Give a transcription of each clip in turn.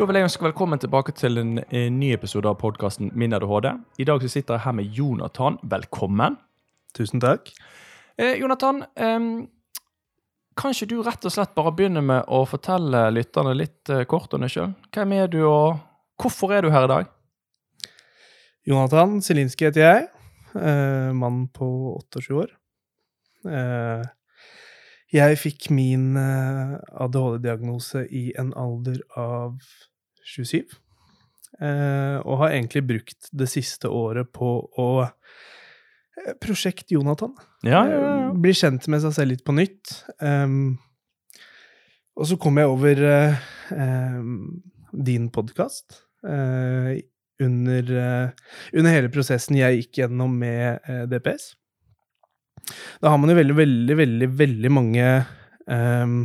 Da vil jeg ønske velkommen tilbake til en, en ny episode av podkasten Min ADHD. I dag så sitter jeg her med Jonathan. Velkommen. Tusen takk. Eh, Jonathan, eh, kan ikke du rett og slett bare begynne med å fortelle lytterne litt eh, kort om deg sjøl? Hvem er du, og hvorfor er du her i dag? Jonathan Zielinski heter jeg. Eh, mann på 28 år. Eh, jeg fikk min eh, ADHD-diagnose i en alder av 27. Eh, og har egentlig brukt det siste året på å eh, Prosjekt Jonathan. Ja, ja, ja. Bli kjent med seg selv litt på nytt. Og så kom jeg over din podkast under, under hele prosessen jeg gikk gjennom med DPS. Da har man jo veldig, veldig, veldig, veldig mange ehm,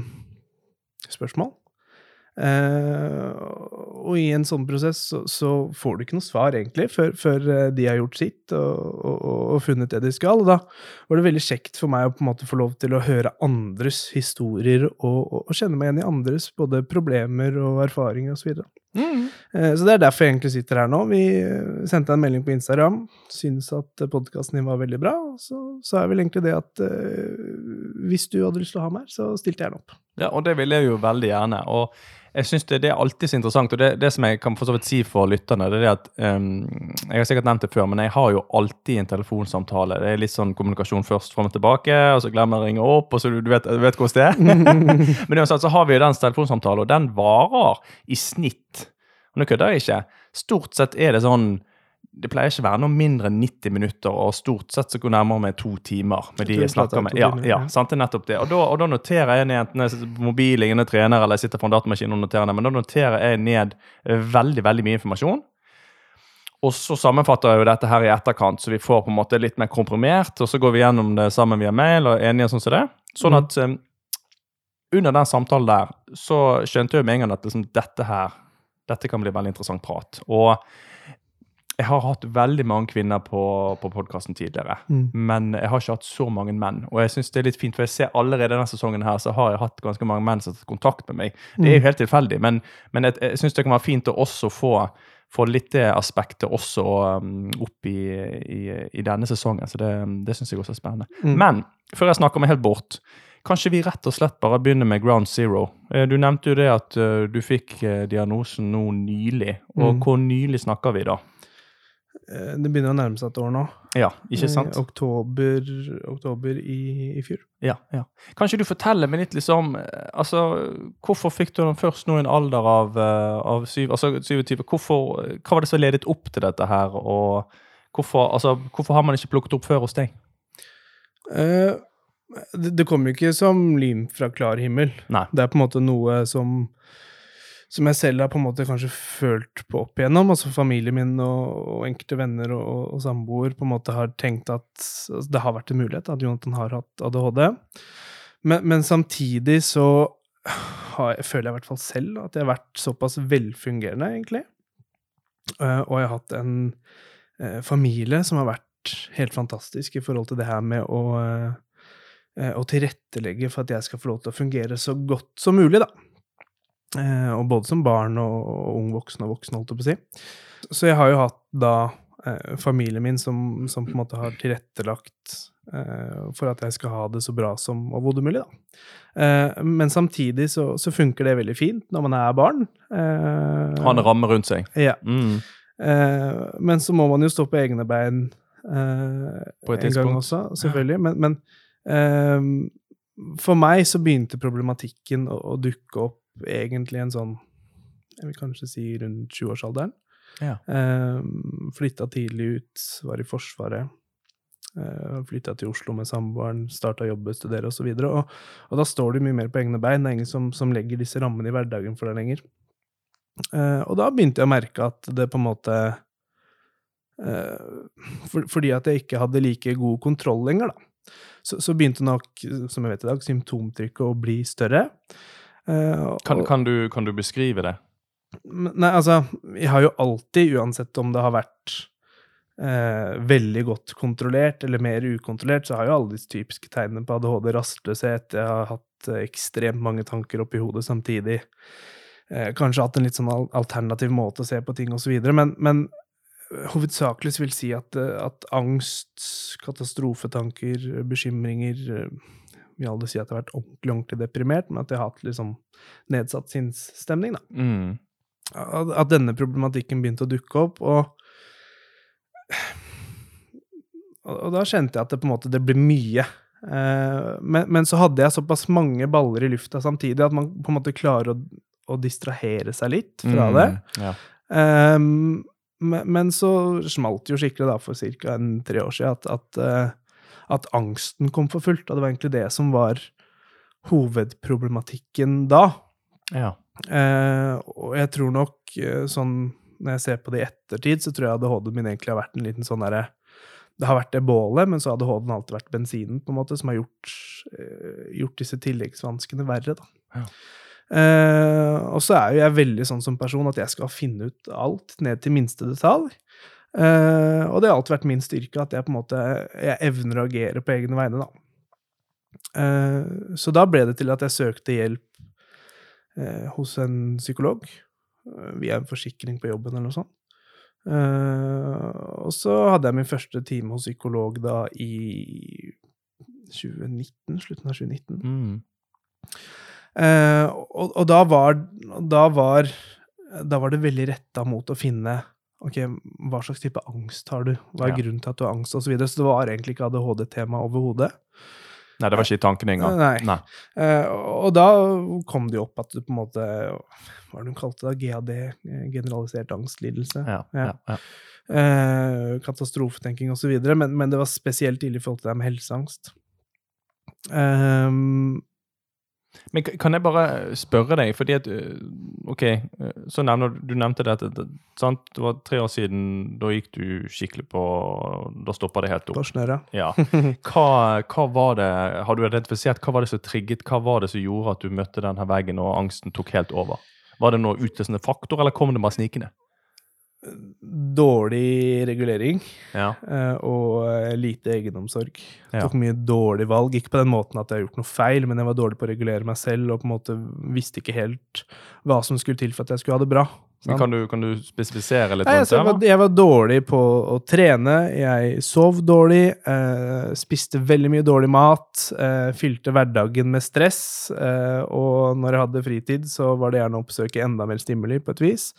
spørsmål. Eh, og i en sånn prosess så, så får du ikke noe svar, egentlig, før, før eh, de har gjort sitt og, og, og, og funnet det de skal. Og da var det veldig kjekt for meg å på en måte få lov til å høre andres historier og, og, og kjenne meg igjen i andres både problemer og erfaringer osv. Så, Mm. eh, så det er derfor jeg egentlig sitter her nå. Vi eh, sendte en melding på Instagram, syntes at podkasten din var veldig bra. Så sa jeg vel egentlig det at eh, hvis du hadde lyst til å ha meg så stilte jeg den opp. Ja, og det vil jeg jo veldig gjerne. Og jeg synes det, det er alltid så interessant, og det, det som jeg kan for så vidt si for lytterne, det er at um, Jeg har sikkert nevnt det før, men jeg har jo alltid en telefonsamtale. Det er litt sånn kommunikasjon først fram og tilbake, og så glemmer jeg å ringe opp, og så du, du vet, vet hvordan det er. men uansett så har vi jo den telefonsamtalen, og den varer i snitt Og nå kødder jeg ikke. Stort sett er det sånn det pleier ikke å være noe mindre enn 90 minutter, og stort sett så går nærmere med to timer med de jeg jeg snakker med. Ja, ja, sant, det er nettopp det. Og da, og da noterer jeg ned, enten jeg sitter på mobilen og trener, eller jeg sitter foran datamaskinen og noterer ned, men da noterer jeg ned eh, veldig, veldig mye informasjon. Og så sammenfatter jeg jo dette her i etterkant, så vi får på en måte litt mer komprimert, og så går vi gjennom det sammen via mail og er enige sånn som det. Sånn Mhm. at um, under den samtalen der, så skjønte jeg med en gang at liksom, dette her, dette kan bli veldig interessant prat. Og jeg har hatt veldig mange kvinner på, på podkasten tidligere, Mm. men jeg har ikke hatt så mange menn. Og jeg synes det er litt fint, for jeg ser allerede denne sesongen her, så har jeg hatt ganske mange menn som har tatt kontakt med meg. Det er jo helt tilfeldig, men, men jeg, jeg syns det kan være fint å også få, få litt det aspektet også um, opp i, i, i denne sesongen. Så det, det syns jeg også er spennende. Mm. Men før jeg snakker meg helt bort, kanskje vi rett og slett bare begynner med ground zero. Eh, Du nevnte jo det at eh, du fikk eh, diagnosen nå nylig. Og Mm. hvor nylig snakker vi da? Eh, Det begynner å nærme seg et år nå. Ja, ikke sant? Eh, oktober, oktober i, i fjor. Ja, ja. Kan ikke du fortelle meg litt liksom eh, Altså, hvorfor fikk du den først nå i en alder av, av syv, altså 27? Hvorfor, hva var det som ledet opp til dette her, og hvorfor, altså, hvorfor har man ikke plukket opp før hos deg? Uh, det, det kommer jo ikke som lyn fra klar himmel. Nei. Det er på en måte noe som som jeg selv har på en måte kanskje følt på opp igjennom. Altså familien min og, og enkelte venner og, og, samboer på en måte har tenkt at altså, det har vært en mulighet, at Jonathan har hatt ADHD. Men, men samtidig så jeg, føler jeg i hvert fall selv at jeg har vært såpass velfungerende, egentlig. Eh, og jeg har hatt en eh, familie som har vært helt fantastisk i forhold til det her med å eh, å tilrettelegge for at jeg skal få lov til å fungere så godt som mulig, da. Eh, og både som barn og, og ung voksen og voksen, holdt jeg på å si. Så jeg har jo hatt da eh, familien min som, som på en måte har tilrettelagt eh, for at jeg skal ha det så bra som overhodet mulig, da. Eh, men samtidig så, så funker det veldig fint når man er barn. Eh, Ha en ramme rundt seg. Ja. Mm. Eh, men så må man jo stå på egne bein eh, På et en gang også, selvfølgelig. Men, men for meg så begynte problematikken å, å dukke opp egentlig en sånn Jeg vil kanskje si rundt 20-årsalderen. Ja. Eh, flytta tidlig ut, var i Forsvaret. Uh, flytta til Oslo med samboeren, starta å jobbe, studere osv. Og, og, og da står du mye mer på egne bein. Det er ingen som, som legger disse rammene i hverdagen for deg lenger. Eh, og da begynte jeg å merke at det på en måte eh, for, Fordi at jeg ikke hadde like god kontroll lenger, da. Så, så begynte nok, som jeg vet i dag, symptomtrykket å bli større. Eh, Kan, og- kan, du, kan du beskrive det? Nei, altså, jeg har jo alltid, uansett om det har vært eh, veldig godt kontrollert eller mer ukontrollert, så har jo alle disse typiske tegnene på ADHD, rastløshet, jeg har hatt eh, ekstremt mange tanker oppi hodet samtidig. eh, kanskje hatt en litt sånn alternativ måte å se på ting osv. Men, men hovedsakelig vil jeg si at, at angst, katastrofetanker, bekymringer vil aldri si at jeg har vært ordentlig ordentlig deprimert, men at jeg har hatt liksom nedsatt sinnsstemning. da. Mm. At, at denne problematikken begynte å dukke opp, og og da kjente jeg at det på en måte det ble mye. Eh, men, men, så hadde jeg såpass mange baller i lufta samtidig at man på en måte klarer å, å distrahere seg litt fra Mm, det. Ja. Eh, men, men så smalt det jo skikkelig da for ca. tre år siden at, at, eh, at angsten kom for fullt. Og det var egentlig det som var hovedproblematikken da. ja. Eh, og jeg tror nok eh, sånn Når jeg ser på det i ettertid, så tror jeg ADHD-en min egentlig har vært en liten sånn derre Det har vært det bålet, men så har ADHD-en alltid vært bensinen, på en måte, som har gjort, eh, gjort disse tilleggsvanskene verre, da. Ja. Eh, og så er jo jeg veldig sånn som person at jeg skal finne ut alt ned til minste detalj. Eh, og det har alltid vært min styrke at jeg på en måte jeg evner å agere på egne vegne, da. Uh, så da ble det til at jeg søkte hjelp uh, hos en psykolog via en forsikring på jobben eller noe sånt. Og så hadde jeg min første time hos psykolog da i 2019, slutten av 2019. Mm. Og, og da var da var da var det veldig retta mot å finne ok, hva slags type angst har du, hva er Ja. grunnen til at du har angst, osv. Så, videre. så det var egentlig ikke ADHD-tema overhodet. Nei, det var ikke i tankene engang. Nei. Nei. Uh, og da kom det jo opp at du på en måte Hva var det hun kalte det? GAD? eh, Generalisert angstlidelse. Ja, Ja. ja. Eh, katastrofetenking osv. Men, men det var spesielt ille i forhold til det med helseangst. Ehm, Men kan jeg bare spørre deg, fordi at øh, OK, øh, så nevner du nevnte det sant? det var tre år siden, da gikk du skikkelig på Da stoppa det helt opp. snørra. Ja. Hva, hva var det Har du identifisert hva var det som trigget, hva var det som gjorde at du møtte denne veggen og angsten tok helt over? Var det noe utløsende faktor, eller kom det bare snikende? Dårlig regulering Ja. eh, og eh, lite egenomsorg. Ja. Tok mye dårlige valg. Ikke på den måten at jeg har gjort noe feil, men jeg var dårlig på å regulere meg selv og på en måte visste ikke helt hva som skulle til for at jeg skulle ha det bra. Kan, du, kan du spesifisere litt Nei, altså, jeg, var, jeg var dårlig på å trene, jeg sov dårlig, eh, spiste veldig mye dårlig mat, eh, fylte hverdagen med stress, eh, og når jeg hadde fritid, så var det gjerne å oppsøke enda mer stimuli, på et vis.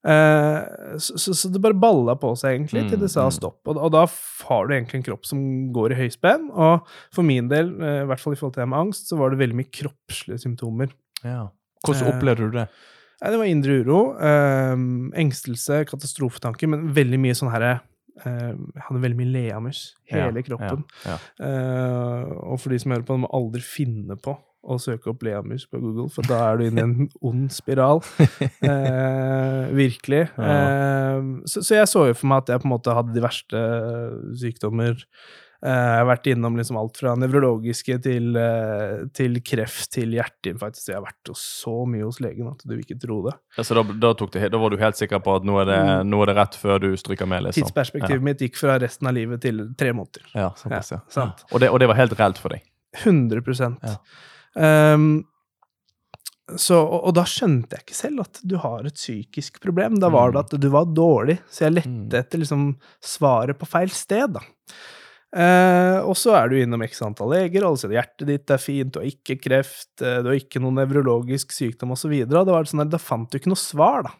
Eh, så, så, så det bare balla på seg, egentlig, til det sa Mm, mm. stopp. Og, og da har du egentlig en kropp som går i høyspenn, og for min del, eh, i hvert fall i forhold til det med angst, så var det veldig mye kroppslige symptomer. Ja. Hvordan Eh, opplevde du det? Det var indre uro, eh, engstelse, katastrofetanker, men veldig mye sånn herre eh, Jeg hadde veldig mye leamus. Hele Ja, kroppen. Ja, Eh, og for de som hører på, de må aldri finne på å søke opp leamus på Google, for da er du inne i en ond spiral. Eh, virkelig. Eh, så, så jeg så jo for meg at jeg på en måte hadde de verste sykdommer. Eh, jeg har vært innom liksom alt fra nevrologiske til, eh, til kreft til hjerteinfarkt. Så jeg har vært så mye hos legen at du vil ikke tro det. Ja, så da, da, tok det, da var du helt sikker på at nå er det, Mm. nå er det rett før du stryker med? liksom? Tidsperspektivet mitt gikk fra resten av livet til tre måneder. Ja, ja. Ja, sant. Og, det, og det var helt reelt for deg? 100 Ja. Ehm, så, og, og da skjønte jeg ikke selv at du har et psykisk problem. Da var det Mm. at du var dårlig, så jeg lette Mm. etter liksom svaret på feil sted, da. Eh, og så er du innom x antall leger, alle sier hjertet ditt er fint, du har ikke kreft, eh, du har ikke noen nevrologisk sykdom osv. Da var det sånn da fant du ikke noe svar, da.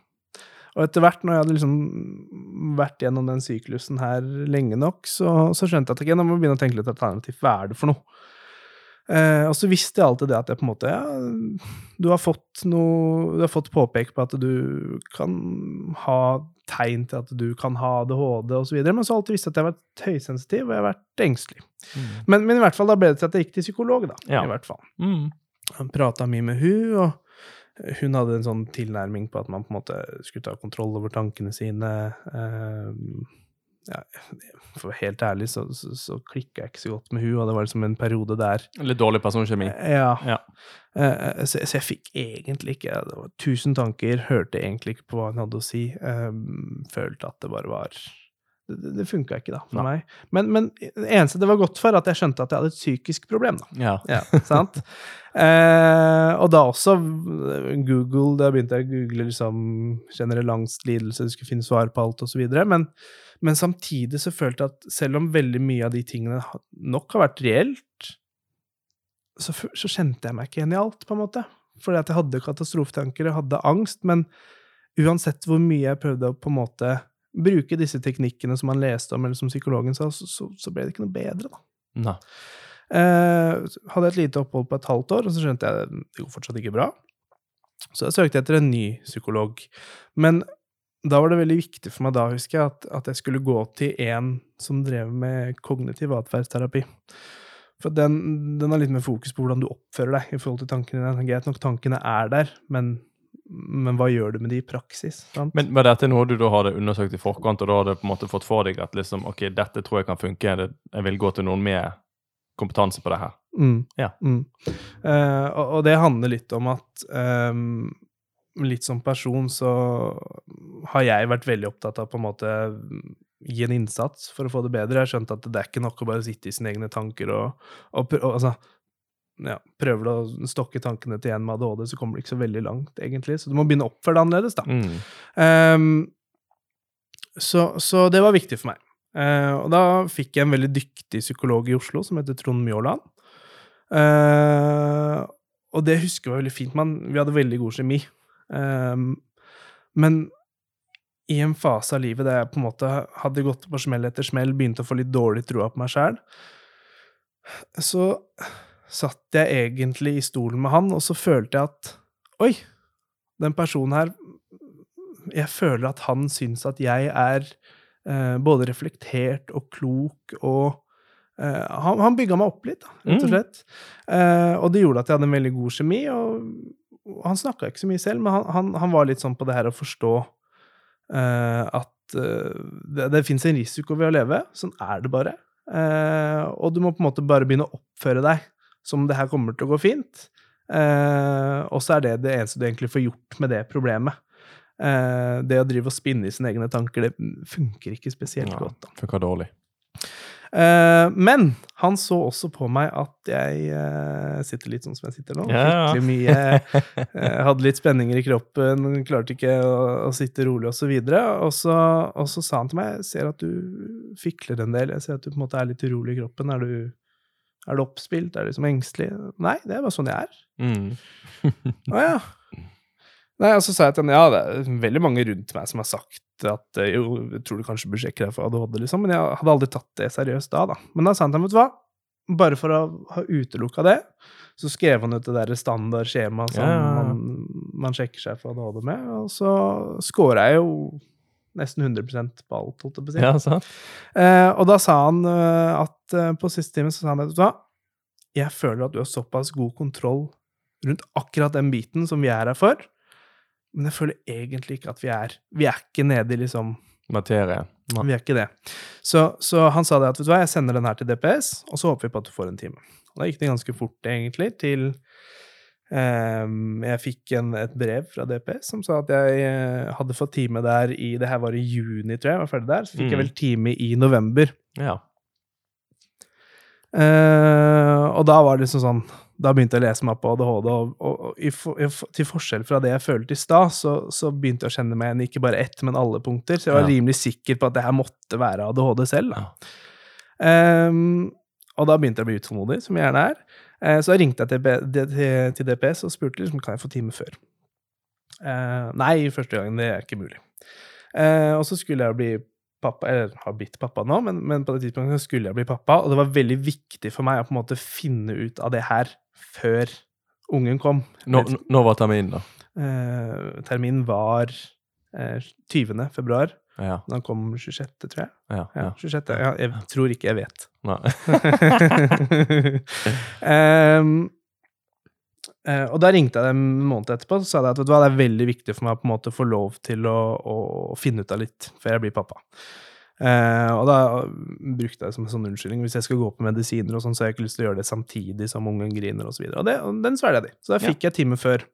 Og etter hvert, når jeg hadde liksom vært gjennom den syklusen her lenge nok, så, så skjønte jeg at okay, nå må begynne å tenke litt alternativt. Hva er det for noe? Eh, og så visste jeg alltid det at jeg på en måte ja, du har fått noe Du har fått påpek på at du kan ha tegn til at du kan ha ADHD osv., men så har jeg alltid visst at jeg har vært høysensitiv og jeg har vært engstelig. Men, men i hvert fall da ble det til at jeg gikk til psykolog, da. Ja. I hvert fall. Mm. Prata mye med hun, og hun hadde en sånn tilnærming på at man på en måte skulle ta kontroll over tankene sine. Eh, ja, for å være helt ærlig så, så, så klikka jeg ikke så godt med hun, og det var liksom en periode der Litt dårlig personkjemi? Ja. Ja. Uh, så, så jeg fikk egentlig ikke Det var tusen tanker, hørte egentlig ikke på hva hun hadde å si. Um, følte at det bare var det, det funka ikke da, for Nei. meg. Men, men det eneste det var godt for, at jeg skjønte at jeg hadde et psykisk problem. da. Ja. Ja, sant? Eh, og da også Google, da begynte jeg å google liksom generell angst, lidelse, du skulle finne svar på alt osv. Men, men samtidig så følte jeg at selv om veldig mye av de tingene nok har vært reelt, så, så kjente jeg meg ikke igjen i alt, på en måte. Fordi at jeg hadde katastrofetanker, jeg hadde angst, men uansett hvor mye jeg prøvde å på en måte bruke disse teknikkene som han leste om, eller som psykologen sa, så, så, så ble det ikke noe bedre, da. Nei. Eh, hadde et lite opphold på et halvt år, og så skjønte jeg at det går fortsatt ikke bra. Så jeg søkte etter en ny psykolog. Men da var det veldig viktig for meg da, husker jeg, at, at jeg skulle gå til en som drev med kognitiv atferdsterapi. For den, den har litt mer fokus på hvordan du oppfører deg i forhold til tankene dine. Greit nok, tankene er der, men, men hva gjør du med det i praksis? Sant? Men var dette noe du da hadde undersøkt i forkant, og da hadde på en måte fått for deg at liksom, ok, dette tror jeg kan funke, jeg vil gå til noen med kompetanse på det her? Mm. Ja. Mm. Uh, og, og det handler litt om at um, litt som person så har jeg vært veldig opptatt av på en måte gi en innsats for å få det bedre. Jeg har skjønt at det er ikke nok å bare sitte i sine egne tanker og, og, og altså, ja, Prøver du å stokke tankene til en med ADHD, så kommer du ikke så veldig langt, egentlig. Så du må begynne å oppføre det annerledes, da. Mm. Um, så, så det var viktig for meg. Uh, og da fikk jeg en veldig dyktig psykolog i Oslo som heter Trond Mjåland. Uh, og det husker jeg var veldig fint. Man, vi hadde veldig god kjemi. Um, men i en fase av livet der jeg på en måte hadde gått på smell etter smell, begynte å få litt dårlig troa på meg sjæl, så satt jeg egentlig i stolen med han, og så følte jeg at Oi, den personen her Jeg føler at han syns at jeg er eh, både reflektert og klok og eh, Han, han bygga meg opp litt, da, rett og Mm. slett. Eh, og det gjorde at jeg hadde en veldig god kjemi. Og og han snakka ikke så mye selv, men han, han, han var litt sånn på det her å forstå eh, at eh, det, det fins en risiko ved å leve. Sånn er det bare. Eh, og du må på en måte bare begynne å oppføre deg som det her kommer til å gå fint. Eh, og så er det det eneste du egentlig får gjort med det problemet. Eh, det å drive og spinne i sine egne tanker, det funker ikke spesielt Ja, godt. da. dårlig. Eh, men han så også på meg at jeg eh, sitter litt sånn som jeg sitter nå. Ja, ja. Mye. eh, hadde litt spenninger i kroppen, klarte ikke å, å sitte rolig osv. Og, så, og så sa han til meg jeg ser at du fikler en del, jeg ser at du på en måte er litt urolig i kroppen. Er du, er det oppspilt? Er det liksom engstelig? Nei, det er bare sånn jeg er. Mm. Å ja. Nei, og så sa jeg til henne ja, det er veldig mange rundt meg som har sagt at eh, jo, jeg tror du kanskje bør sjekke deg for ADHD, liksom, men jeg hadde aldri tatt det seriøst da, da. Men da sa han til meg, vet du hva, bare for å ha utelukka det, så skrev han ut det der standardskjemaet som Ja, man, man sjekker seg for ADHD med, og så scora jeg jo nesten 100 på alt, holdt jeg på å si. Ja, sant? Eh, og da sa han eh, at eh, på siste time så sa han at du hva, jeg føler at du har såpass god kontroll rundt akkurat den biten som vi er her for, men jeg føler egentlig ikke at vi er Vi er ikke nede i liksom Materie. Nei. Vi er ikke det. Så, så han sa det at vet du hva, jeg sender den her til DPS, og så håper vi på at du får en time. Og da gikk det ganske fort, egentlig, til jeg fikk en, et brev fra DPS som sa at jeg eh, hadde fått time der i Det her var i juni, tror jeg. jeg var ferdig der. Så fikk jeg Mm. vel time i november. Ja. Uh, og da var det liksom sånn Da begynte jeg å lese meg opp på ADHD, og, og, og i, i, til forskjell fra det jeg følte i stad, så, så begynte jeg å kjenne meg igjen ikke bare ett, men alle punkter. Så jeg var Ja. rimelig sikker på at det her måtte være ADHD selv. Da. Ja. Um, og da begynte jeg å bli utålmodig, som jeg gjerne er. Eh, så da ringte jeg til, DPS og spurte liksom, kan jeg få time før. Eh, nei, første gangen, det er ikke mulig. Eh, og så skulle jeg bli pappa, eller har blitt pappa nå, men, men på det tidspunktet skulle jeg bli pappa, og det var veldig viktig for meg å på en måte finne ut av det her før ungen kom. Nå, når var terminen, da? Eh, terminen var eh, 20. februar. Ja. Den kom 26., tror jeg. Ja. Ja, ja. 26. Ja, jeg tror ikke jeg vet. Eh, og da ringte jeg dem en måned etterpå og sa at vet du hva, det er veldig viktig for meg å på en måte få lov til å, å, finne ut av litt før jeg blir pappa. Uh, og da brukte jeg det som en sånn unnskyldning. Hvis jeg skal gå på medisiner, og sånn, så har jeg ikke lyst til å gjøre det samtidig som ungen griner osv. Og, så og, det, og den svelga de. Så da fikk jeg time før.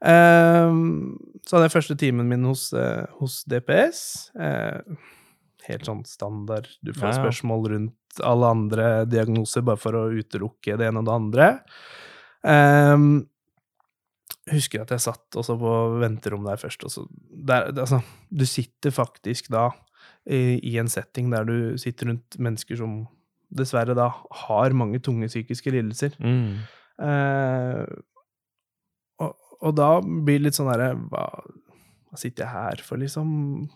Ehm, så hadde jeg første timen min hos, eh, hos DPS. Eh, helt sånn standard. Du får Ja, ja. spørsmål rundt alle andre diagnoser bare for å utelukke det ene og det andre. Um, husker at jeg satt også på venterom der først. Og så der, altså, du sitter faktisk da i, i en setting der du sitter rundt mennesker som dessverre da har mange tunge psykiske lidelser. Mm. Eh, og, da blir det litt sånn herre hva, hva sitter jeg her for, liksom?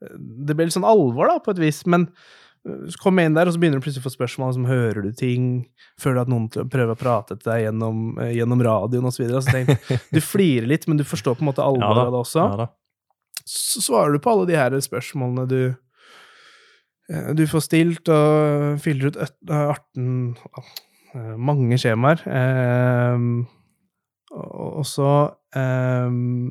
Det blir litt sånn alvor, da, på et vis. Men eh, så kommer jeg inn der, og så begynner du plutselig å få spørsmål som hører du ting, føler du at noen prøver å prate til deg gjennom, eh, gjennom radioen osv. Så videre. så tenk, du flirer litt, men du forstår på en måte Ja alvoret av det også Ja så svarer du på alle de her spørsmålene du eh, du får stilt, og fyller ut 18 eh, mange skjemaer. Eh, og så eh,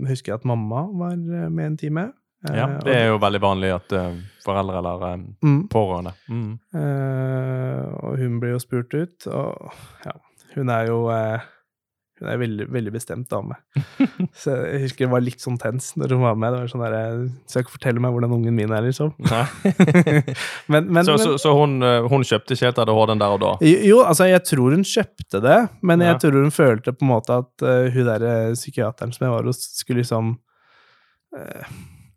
husker jeg at mamma var eh, med en time. Eh, Ja, det er jo veldig vanlig at eh, foreldre eller eh, mm, pårørende mm. eh, og hun blir jo spurt ut, og ja, hun er jo eh, hun er veldig, veldig bestemt dame. Så jeg husker det var litt sånn tens når hun var med. Det var sånn der, Skal ikke fortelle meg hvordan ungen min er, liksom. Men, men, så, så, så hun, eh, hun kjøpte ikke helt ADHD den der og da? Jo, altså jeg tror hun kjøpte det, men jeg Ja. tror hun følte på en måte at uh, hun der eh, psykiateren som jeg var hos, skulle liksom uh,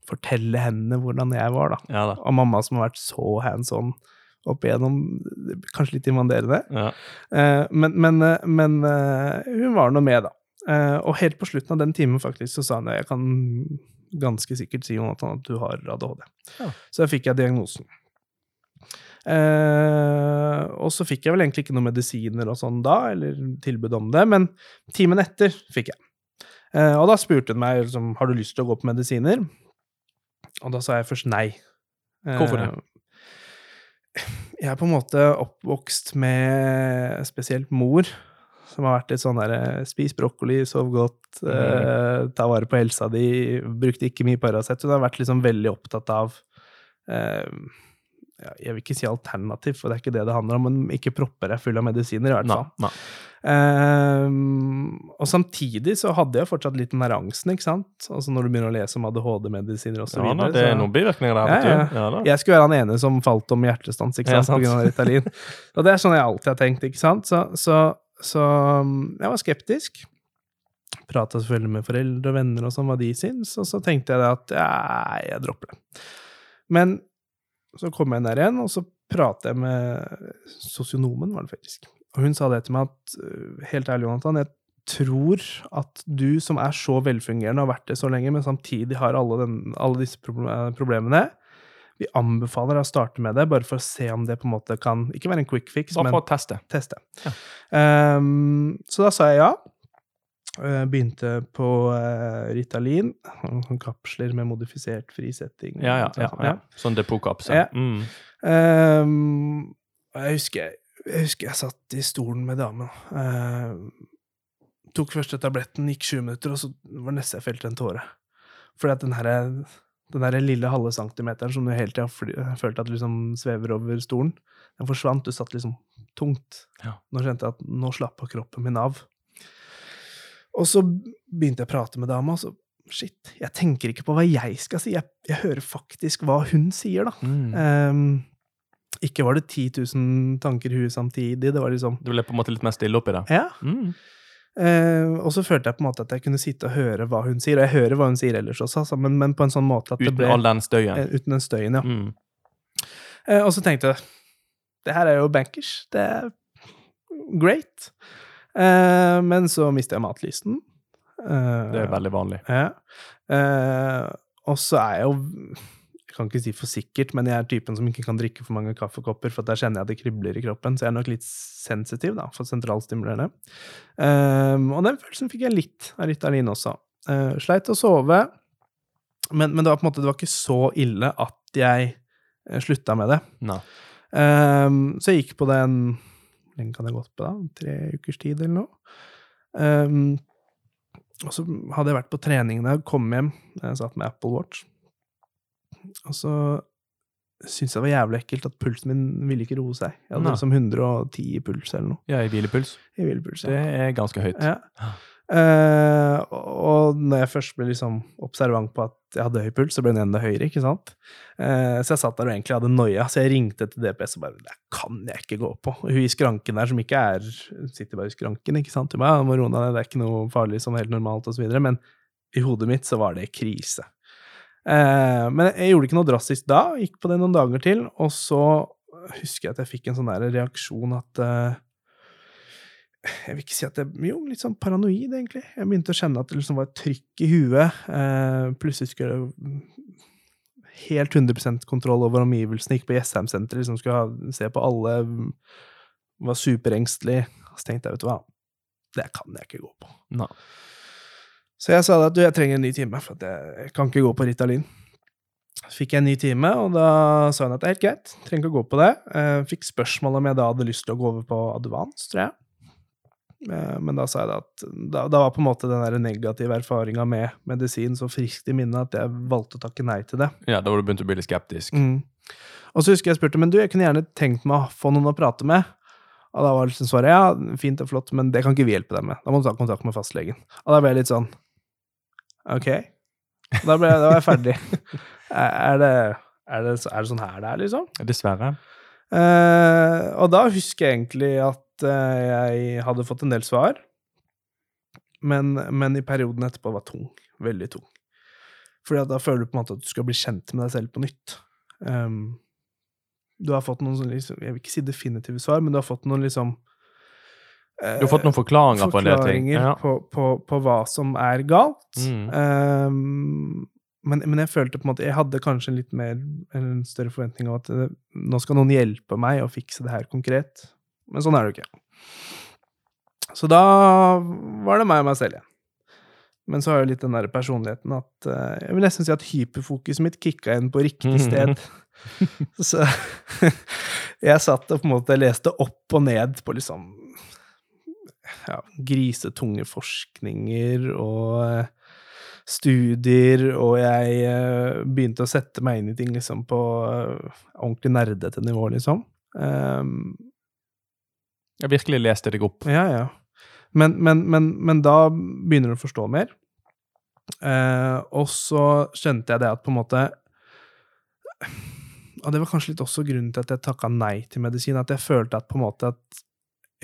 fortelle henne hvordan jeg var, da. Ja da. Og mamma som har vært så hands on opp igjennom, kanskje litt invaderende. Ja. Eh, men men, eh, men eh, hun var nå med, da. Og helt på slutten av den timen faktisk så sa hun jeg kan ganske sikkert si Jonathan, at du har ADHD. Ja. Så da fikk jeg diagnosen. Uh, og så fikk jeg vel egentlig ikke noen medisiner og sånn da, eller tilbud om det, men timen etter fikk jeg. Uh, og da spurte hun meg liksom, har du lyst til å gå på medisiner, og da sa jeg først nei. Hvorfor det? Eh, jeg er på en måte oppvokst med spesielt mor, som har vært litt sånn der Spis brokkoli, sov godt, eh, ta vare på helsa di, brukte ikke mye Paracet. Hun har vært liksom veldig opptatt av eh, Jeg vil ikke si alternativ, for det er ikke det det handler om, men ikke propper deg full av medisiner, i hvert Nei, fall. nei. Um, og samtidig så hadde jeg fortsatt litt den der angsten, ikke sant? Altså når du begynner å lese om ADHD-medisiner og så Ja, da, videre. det er så- noen bivirkninger der, Ja, vet ja. du. Ja, da. jeg skulle være han ene som falt om hjertestans ikke Ja, sant, sant. på grunn av Ritalin. Og det er sånn jeg alltid har tenkt, ikke sant? Så, så, så um, jeg var skeptisk. Prata selvfølgelig med foreldre og venner og sånn hva de syns, og så tenkte jeg at ja, jeg dropper det. Men så kom jeg inn der igjen, og så pratet jeg med sosionomen, var det faktisk. Og hun sa det til meg at øh, helt ærlig, Jonathan, jeg tror at du som er så velfungerende og har vært det så lenge, men samtidig har alle, den, alle disse problemene, vi anbefaler deg å starte med det, bare for å se om det på en måte kan Ikke være en quick fix, Bare men teste. teste. Ja. Um, så da sa jeg ja. Eh, Begynte på eh, Ritalin, kapsler med modifisert frisetting. Ja, ja. ja, ja. Sånn depotkapsel. Ja. Ja. Mm. Um, jeg, husker, jeg husker jeg satt i stolen med damen. Uh, tok første tabletten, gikk sju minutter, og så var det nesten jeg felte en tåre. Fordi at den her, den der lille halve centimeteren som du hele tida følte at liksom svever over stolen, den forsvant. Du satt liksom tungt. Ja. Nå kjente jeg at nå slappa kroppen min av. Og så begynte jeg å prate med dama, og så Shit, jeg tenker ikke på hva jeg skal si, jeg, jeg hører faktisk hva hun sier, da. Mm. Um, ikke var det 10 000 tanker i huet samtidig, det var liksom Du ble på en måte litt mer stille oppi det? Ja. Mm. Uh, og så følte jeg på en måte at jeg kunne sitte og høre hva hun sier, og jeg hører hva hun sier ellers også, altså, men, men på en sånn måte at det Uten ble all den støyen? Uh, Uten den støyen, ja. Mm. Uh, og så tenkte jeg det her er jo bankers, det er great. Eh, men så mister jeg matlysten. Eh, Det er veldig vanlig. Ja. Eh, og så er jeg jo Jeg kan ikke si for sikkert, men jeg er typen som ikke kan drikke for mange kaffekopper, for der kjenner jeg at det kribler i kroppen, så jeg er nok litt sensitiv da, for sentralstimulerende. Eh, og den følelsen fikk jeg litt av Ritalin også. Uh, sleit å sove, men, men det var på en måte det var ikke så ille at jeg uh, slutta med det. Eh, så jeg gikk på den lenge kan jeg ha gått på, da? Tre ukers tid, eller noe? Um, og så hadde jeg vært på trening da jeg kom hjem. Jeg satt med Apple Watch. Og så syntes jeg det var jævlig ekkelt at pulsen min ville ikke roe seg. Jeg hadde liksom 110 i puls eller noe. Ja, i hvilepuls. I hvilepuls, Det er ganske høyt. ja. Uh, og når jeg først ble liksom observant på at jeg hadde høy puls, så ble den enda høyere, ikke sant. Eh, så jeg satt der og egentlig hadde noia, så jeg ringte til DPS og bare Det kan jeg ikke gå på. Hun i skranken der, som ikke er Sitter bare i skranken, ikke sant. Hun bare, må roe ned, det er ikke noe farlig, sånn helt normalt, videre. Men i hodet mitt så var det krise. Eh, men jeg gjorde ikke noe drastisk da, gikk på det noen dager til, og så husker jeg at jeg fikk en sånn der reaksjon at eh, jeg vil ikke si at det, Jo, litt sånn paranoid, egentlig. Jeg begynte å kjenne at det liksom var et trykk i huet. Eh, plutselig skulle jeg helt 100 kontroll over omgivelsene. Gikk på Jessheim-senteret, liksom skulle ha, se på alle. Var superengstelig. Så tenkte jeg, vet du hva, det kan jeg ikke gå på. Nei. Så jeg sa at du, jeg trenger en ny time, for at jeg, jeg kan ikke gå på Ritalin. Så fikk jeg en ny time, og da sa hun at det er helt greit, trenger ikke å gå på det. Jeg fikk spørsmål om jeg da hadde lyst til å gå over på advance, tror jeg. Eh, Men da sa jeg det at da, da var på en måte den der negative erfaringa med medisin så friskt i minnet at jeg valgte å takke nei til det. Ja, da var du begynt å bli litt skeptisk. Mm. Og så husker jeg spurte men du, jeg kunne gjerne tenkt meg å få noen å prate med. Og da var liksom svaret ja, fint og flott, men det kan ikke vi hjelpe deg med. Da må du ta kontakt med fastlegen. Og da ble jeg litt sånn ok. Da, ble da var jeg ferdig. er, er, det, er, det, er det sånn her det er, liksom? Dessverre. Eh, og da husker jeg egentlig at eh, jeg hadde fått en del svar, men, men i perioden etterpå var tung. Veldig tung. Fordi at da føler du på en måte at du skal bli kjent med deg selv på nytt. Um, du har fått noen sånn, liksom, Jeg vil ikke si definitive svar, men du har fått noen liksom eh, Du har fått noen forklaringer, på en del ting. forklaringer Ja. på, på, på hva som er galt. Mm. Um, men, men jeg følte på en måte Jeg hadde kanskje en litt mer en større forventning av at eh, nå skal noen hjelpe meg å fikse det her konkret. Men sånn er det jo ikke. Så da var det meg og meg selv igjen. Men så har jeg litt den der personligheten at eh, jeg vil nesten si at hyperfokuset mitt kicka inn på riktig sted. så jeg satt og på en måte leste opp og ned på liksom ja, grisetunge forskninger og eh, studier, og jeg eh, begynte å sette meg inn i ting liksom på ordentlig nerdete nivå, liksom. Um, Jeg virkelig leste deg opp. ja, ja. Men, men, men, men da begynner du å forstå mer. Eh, og så skjønte jeg det at på en måte Og det var kanskje litt også grunnen til at jeg takka nei til medisin. At jeg følte at på en måte at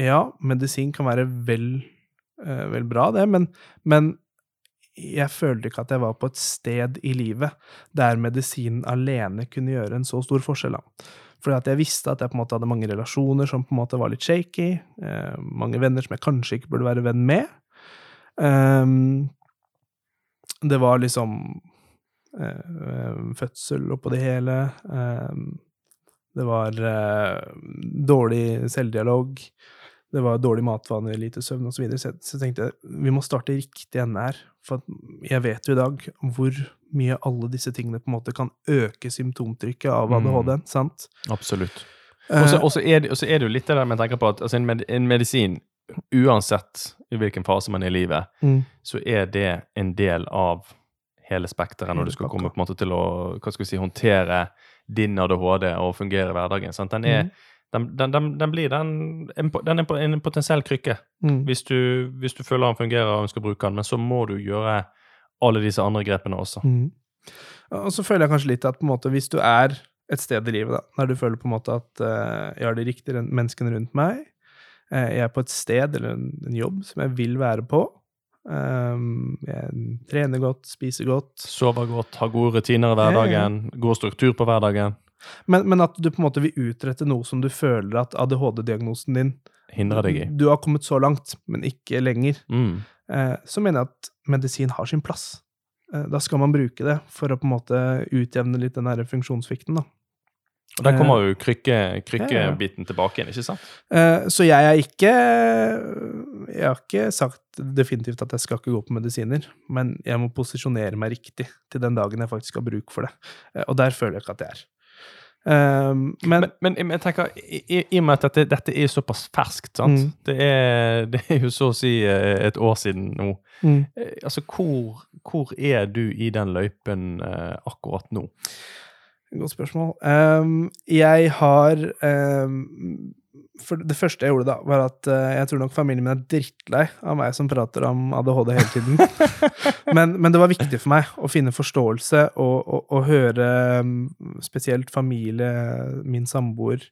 ja, medisin kan være vel, eh, vel bra, det, men, men jeg følte ikke at jeg var på et sted i livet der medisinen alene kunne gjøre en så stor forskjell. Fordi at jeg visste at jeg på en måte hadde mange relasjoner som på en måte var litt shaky. Eh, mange venner som jeg kanskje ikke burde være venn med. Um, det var liksom eh, fødsel oppå det hele. Ehm, det var eh, dårlig selvdialog. Det var dårlig matvaner, lite søvn osv. Så, videre. så jeg så jeg vi må starte riktig ende her. For jeg vet jo i dag hvor mye alle disse tingene på en måte kan øke symptomtrykket av ADHD. sant? Absolutt. Eh, Og så- er, er det jo litt det der med å tenke på at altså en, med, en medisin, uansett i hvilken fase man er i livet, mm, så er det en del av hele spekteret når du skal komme på en måte til å hva skal vi si, håndtere din ADHD og fungere i hverdagen. Sant? Den, er, mm, den, den, den, den blir den, den er en potensiell krykke mm. hvis du, hvis du føler den fungerer og ønsker å bruke den, men så må du gjøre alle disse andre grepene også. Mm. Og så føler jeg kanskje litt at måte, hvis du er et sted i livet da, der du føler på en måte at uh, jeg har de riktige menneskene rundt meg, uh, jeg er på et sted eller en, en jobb som jeg vil være på, Um, jeg trener godt, spiser godt, Sover godt, har gode rutiner i hverdagen, god struktur på hverdagen. Men, men at du på en måte vil utrette noe som du føler at ADHD-diagnosen din Hindrer deg i. Du har kommet så langt, men ikke lenger. Mm. eh, så mener jeg at medisin har sin plass. Eh, da skal man bruke det for å på en måte utjevne litt den derre funksjonssvikten. da. Og der Eh, kommer jo krykke, ja, ja. krykkebiten tilbake igjen, ikke sant? Eh, så jeg er ikke Jeg har ikke sagt definitivt at jeg skal ikke gå på medisiner, men jeg må posisjonere meg riktig til den dagen jeg faktisk har bruk for det. Eh, og der føler jeg ikke at jeg er. Eh, men, Men, men jeg tenker, i, og med at dette, dette er såpass ferskt, sant? Mm. Det, er, det er jo så å si eh, et år siden nå. mm, Eh, Altså, hvor, hvor er du i den løypen uh, akkurat nå? Godt spørsmål. Um, jeg har ehm, for det første jeg gjorde da, var at uh, jeg tror nok familien min er drittlei av meg som prater om ADHD hele tiden. men, men det var viktig for meg å finne forståelse og, og, og høre um, spesielt familie, min samboer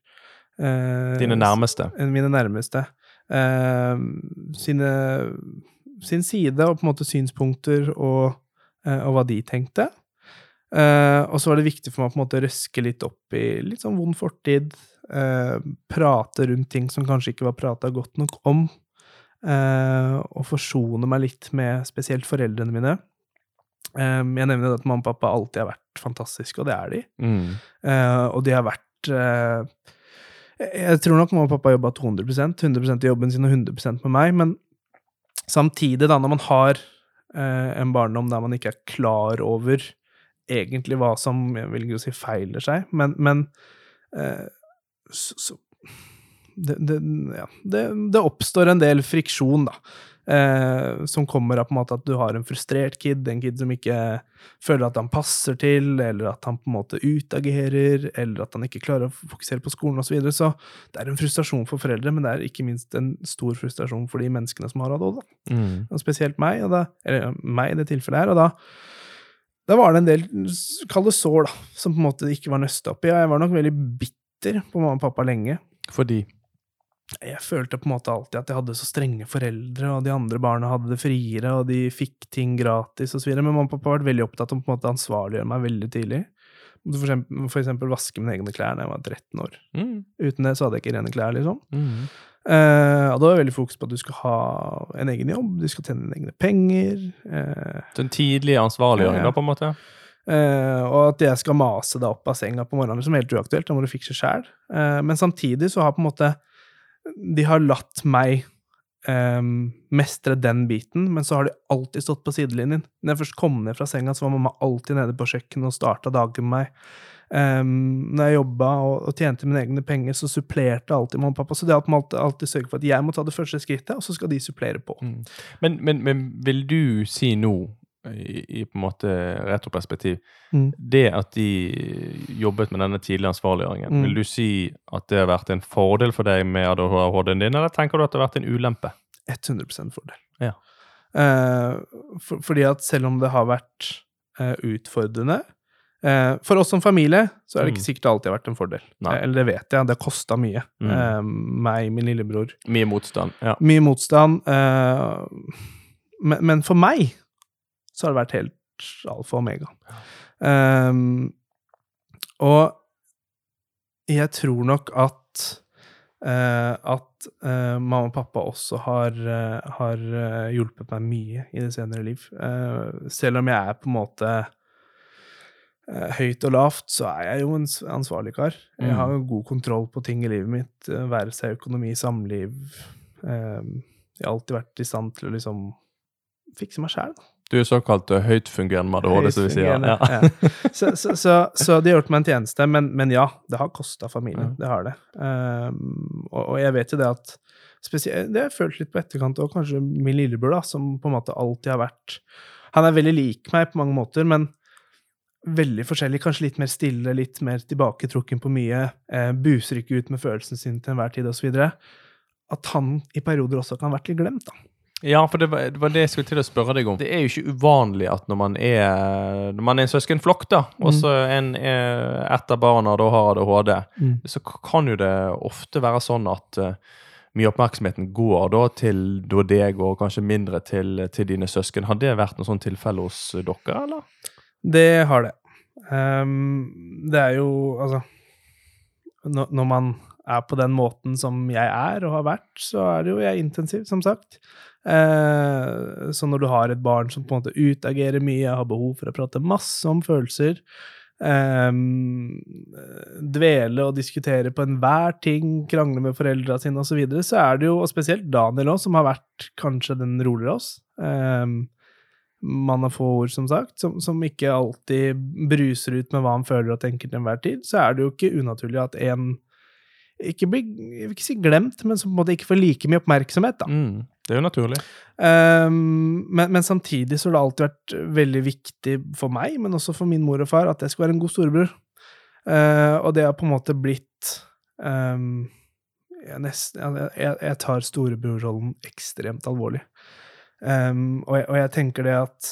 uh, Dine nærmeste. Mine nærmeste. Uh, sine, sin side og på en måte synspunkter og, og hva de tenkte. Eh, og så var det viktig for meg å på en måte røske litt opp i litt sånn vond fortid. Uh, prate rundt ting som kanskje ikke var prata godt nok om. Uh, og forsone meg litt med spesielt foreldrene mine. Um, jeg nevner at mamma og pappa alltid har vært fantastiske, og det er de. Mm. Og de har vært Jeg tror nok mamma og pappa har jobba 200 100% i jobben sin og 100% med meg, men samtidig, da, når man har en barndom der man ikke er klar over egentlig hva som jeg vil ikke si feiler seg, men, men eh, så, så det, det, ja, det, det oppstår en del friksjon, da. Eh, som kommer av på en måte at du har en frustrert kid, en kid som ikke føler at han passer til, eller at han på en måte utagerer, eller at han ikke klarer å fokusere på skolen osv. Så, videre. så det er en frustrasjon for foreldre, men det er ikke minst en stor frustrasjon for de menneskene som har ADHD. Mm. Og spesielt meg, og da, eller meg i det tilfellet her. Og da, da var det en del, kalde sår, da, som på en måte ikke var nøsta opp i. Jeg var nok veldig bitter på mamma og pappa lenge. Fordi Jeg følte på en måte alltid at jeg hadde så strenge foreldre, og de andre barna hadde det friere, og de fikk ting gratis osv. Men mamma og pappa har vært veldig opptatt av å på en måte ansvarliggjøre meg veldig tidlig. For eksempel, for eksempel vaske mine egne klær da jeg var 13 år. mm. Uten det så hadde jeg ikke rene klær, liksom. Mm. Eh, og da var det veldig fokus på at du skal ha en egen jobb, du skal tjene egne penger. Uh, Den en tidlig ansvarliggjøring, Ja, på en måte? Uh, og at jeg skal mase deg opp av senga på morgenen, som er helt uaktuelt. Da må du fikse sjæl. Men samtidig så har på en måte De har latt meg Um, mestre den biten, men så har de alltid stått på sidelinjen. Når jeg først kom ned fra senga, så var mamma alltid nede på kjøkkenet og starta dagen med meg. Um, når jeg jobba og, og tjente mine egne penger, så supplerte alltid mamma og pappa. Så det at man alltid, alltid sørger for at jeg må ta det første skrittet, og så skal de supplere på. Mm. Men, men, men vil du si nå, i, i på en måte retroperspektiv, Mm. det at de jobbet med denne tidlige ansvarliggjøringen, Mm. vil du si at det har vært en fordel for deg med ADHD-en din, eller tenker du at det har vært en ulempe? 100% fordel. Ja. Uh, for, fordi at selv om det har vært uh, utfordrende For oss som familie så er det ikke Mm. sikkert det alltid har vært en fordel. Nei. Eh, eller det vet jeg, det har kosta mye. Mm. Eh, meg, min lillebror. Mye motstand. Ja. Mye motstand. eh, men, men for meg så har det vært helt alfa og omega. Um, og jeg tror nok at eh, at eh, mamma og pappa også har, eh, har eh, hjulpet meg mye i det senere liv. Eh, selv om jeg er på en måte eh, høyt og lavt, så er jeg jo en ansvarlig kar. Jeg Mm. har jo god kontroll på ting i livet mitt, eh, være seg økonomi, samliv. Eh, jeg har alltid vært i stand til å liksom fikse meg sjæl. Du er såkalt høytfungerende med ADHD, som vi sier. Ja. ja. Så, så, så, så de har gjort meg en tjeneste, men, men ja, det har kosta familien. Ja. Det har det. Um, og, og jeg vet jo det at spesielt, Det har jeg følt litt på etterkant, og kanskje min lillebror, da, som på en måte alltid har vært Han er veldig lik meg på mange måter, men veldig forskjellig. Kanskje litt mer stille, litt mer tilbaketrukken på mye. Eh, buser ikke ut med følelsene sine til enhver tid, osv. At han i perioder også kan ha vært litt glemt, da. Ja, for det var, det var det jeg skulle til å spørre deg om. Det er jo ikke uvanlig at når man er, når man er en søskenflokk, da, og så en, eh, ett av barna da har ADHD, så kan jo det ofte være sånn at uh, mye oppmerksomheten går da til da deg, og kanskje mindre til, til dine søsken. Har det vært noe sånt tilfelle hos dere, eller? Det har det. Um, det er jo Altså når, man er på den måten som jeg er og har vært, så er det jo jeg intensiv, som sagt. Uh, så når du har et barn som på en måte utagerer mye, har behov for å prate masse om følelser, Um, dvele og diskutere på enhver ting, krangle med foreldra sine osv., så, videre, så er det jo, og spesielt Daniel òg, som har vært kanskje den roligere av oss. Ehm, mann har få ord, som sagt, som, som ikke alltid bruser ut med hva han føler og tenker til enhver tid, så er det jo ikke unaturlig at en ikke blir, jeg vil ikke si glemt, men som på en måte ikke får like mye oppmerksomhet, da. Mm, det er jo naturlig. Um, men, men samtidig så har det alltid vært veldig viktig for meg, men også for min mor og far, at jeg skulle være en god storebror. Uh, og det har på en måte blitt um, jeg, nesten, jeg, jeg tar storebrorrollen ekstremt alvorlig. Um, og, jeg, og, jeg, tenker det at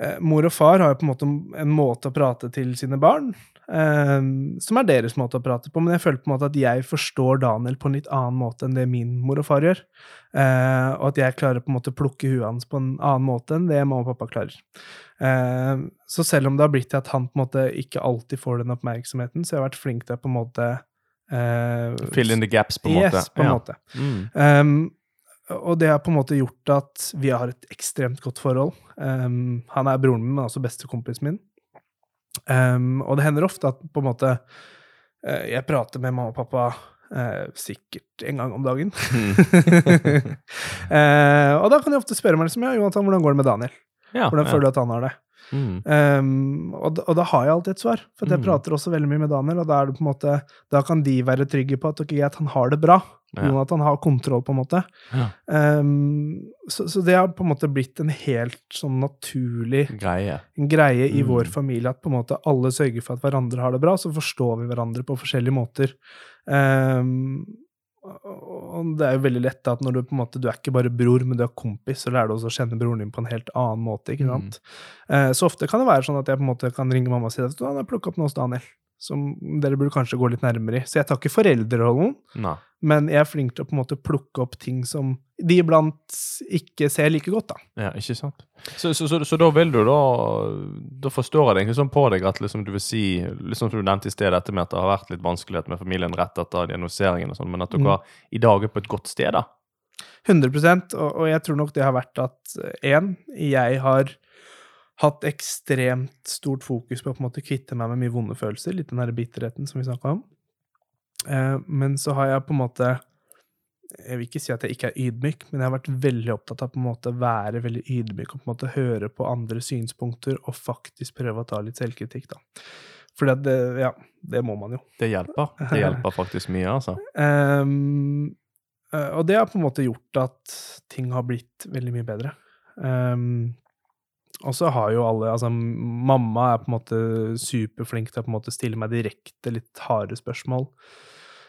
uh, mor og far har jo på en måte en måte å prate til sine barn Um, som er deres måte å prate på, men jeg føler på en måte at jeg forstår Daniel på en litt annen måte enn det min mor og far gjør. Uh, og at jeg klarer på en måte å plukke huet hans på en annen måte enn det mamma og pappa klarer. Uh, så selv om det har blitt til at han på en måte ikke alltid får den oppmerksomheten, så jeg har vært flink til å på en måte uh, Fill in the gaps, på en yes, måte. På en ja. måte. Mm. Um, og det har på en måte gjort at vi har et ekstremt godt forhold. Um, han er broren min, men også bestekompisen min. Um, og det hender ofte at på en måte uh, jeg prater med mamma og pappa uh, sikkert en gang om dagen. uh, og da kan de ofte spørre meg liksom, ja, Jonathan, hvordan går det med Daniel? Ja, hvordan føler du at han har det? Mm. Um, og, og, da har jeg alltid et svar, for jeg mm. prater også veldig mye med Daniel. Og da, er det på en måte, da kan de være trygge på at, at han har det bra. Ja. han har kontroll, på en måte. Ja. Um, så, så, det har på en måte blitt en helt sånn naturlig greie, en greie i mm. vår familie at på en måte alle sørger for at hverandre har det bra, så forstår vi hverandre på forskjellige måter. Um, og det er jo veldig lett at når du på en måte, du er ikke bare bror, men du er kompis, så lærer du også å kjenne broren din på en helt annen måte. ikke sant? Mm. Så ofte kan det være sånn at jeg på en måte kan ringe mamma og si at han har plukka opp noe hos Daniel som dere burde kanskje gå litt nærmere i. Så jeg tar ikke foreldrerollen, Nei. men jeg er flink til å på en måte plukke opp ting som de iblant ikke ser like godt, da. Ja, ikke sant. Så, så, så, så da vil du da Da forstår jeg det egentlig sånn på deg at liksom du vil si, liksom som du nevnte i sted, dette med at det har vært litt vanskelighet med familien rett etter diagnoseringen og sånn, men at dere mm. i dag er på et godt sted, da? 100 og, og jeg tror nok det har vært at én, jeg har hatt ekstremt stort fokus på å på en måte kvitte meg med mye vonde følelser, litt den derre bitterheten som vi snakka om. Eh, men så har jeg på en måte Jeg vil ikke si at jeg ikke er ydmyk, men jeg har vært veldig opptatt av på en måte å være veldig ydmyk og på en måte høre på andre synspunkter og faktisk prøve å ta litt selvkritikk, da. For det, ja, det må man jo. Det hjelper. Det hjelper faktisk mye, altså. Um, og det har på en måte gjort at ting har blitt veldig mye bedre. Um, og så har jo alle Altså, mamma er på en måte superflink til å på en måte stille meg direkte litt harde spørsmål.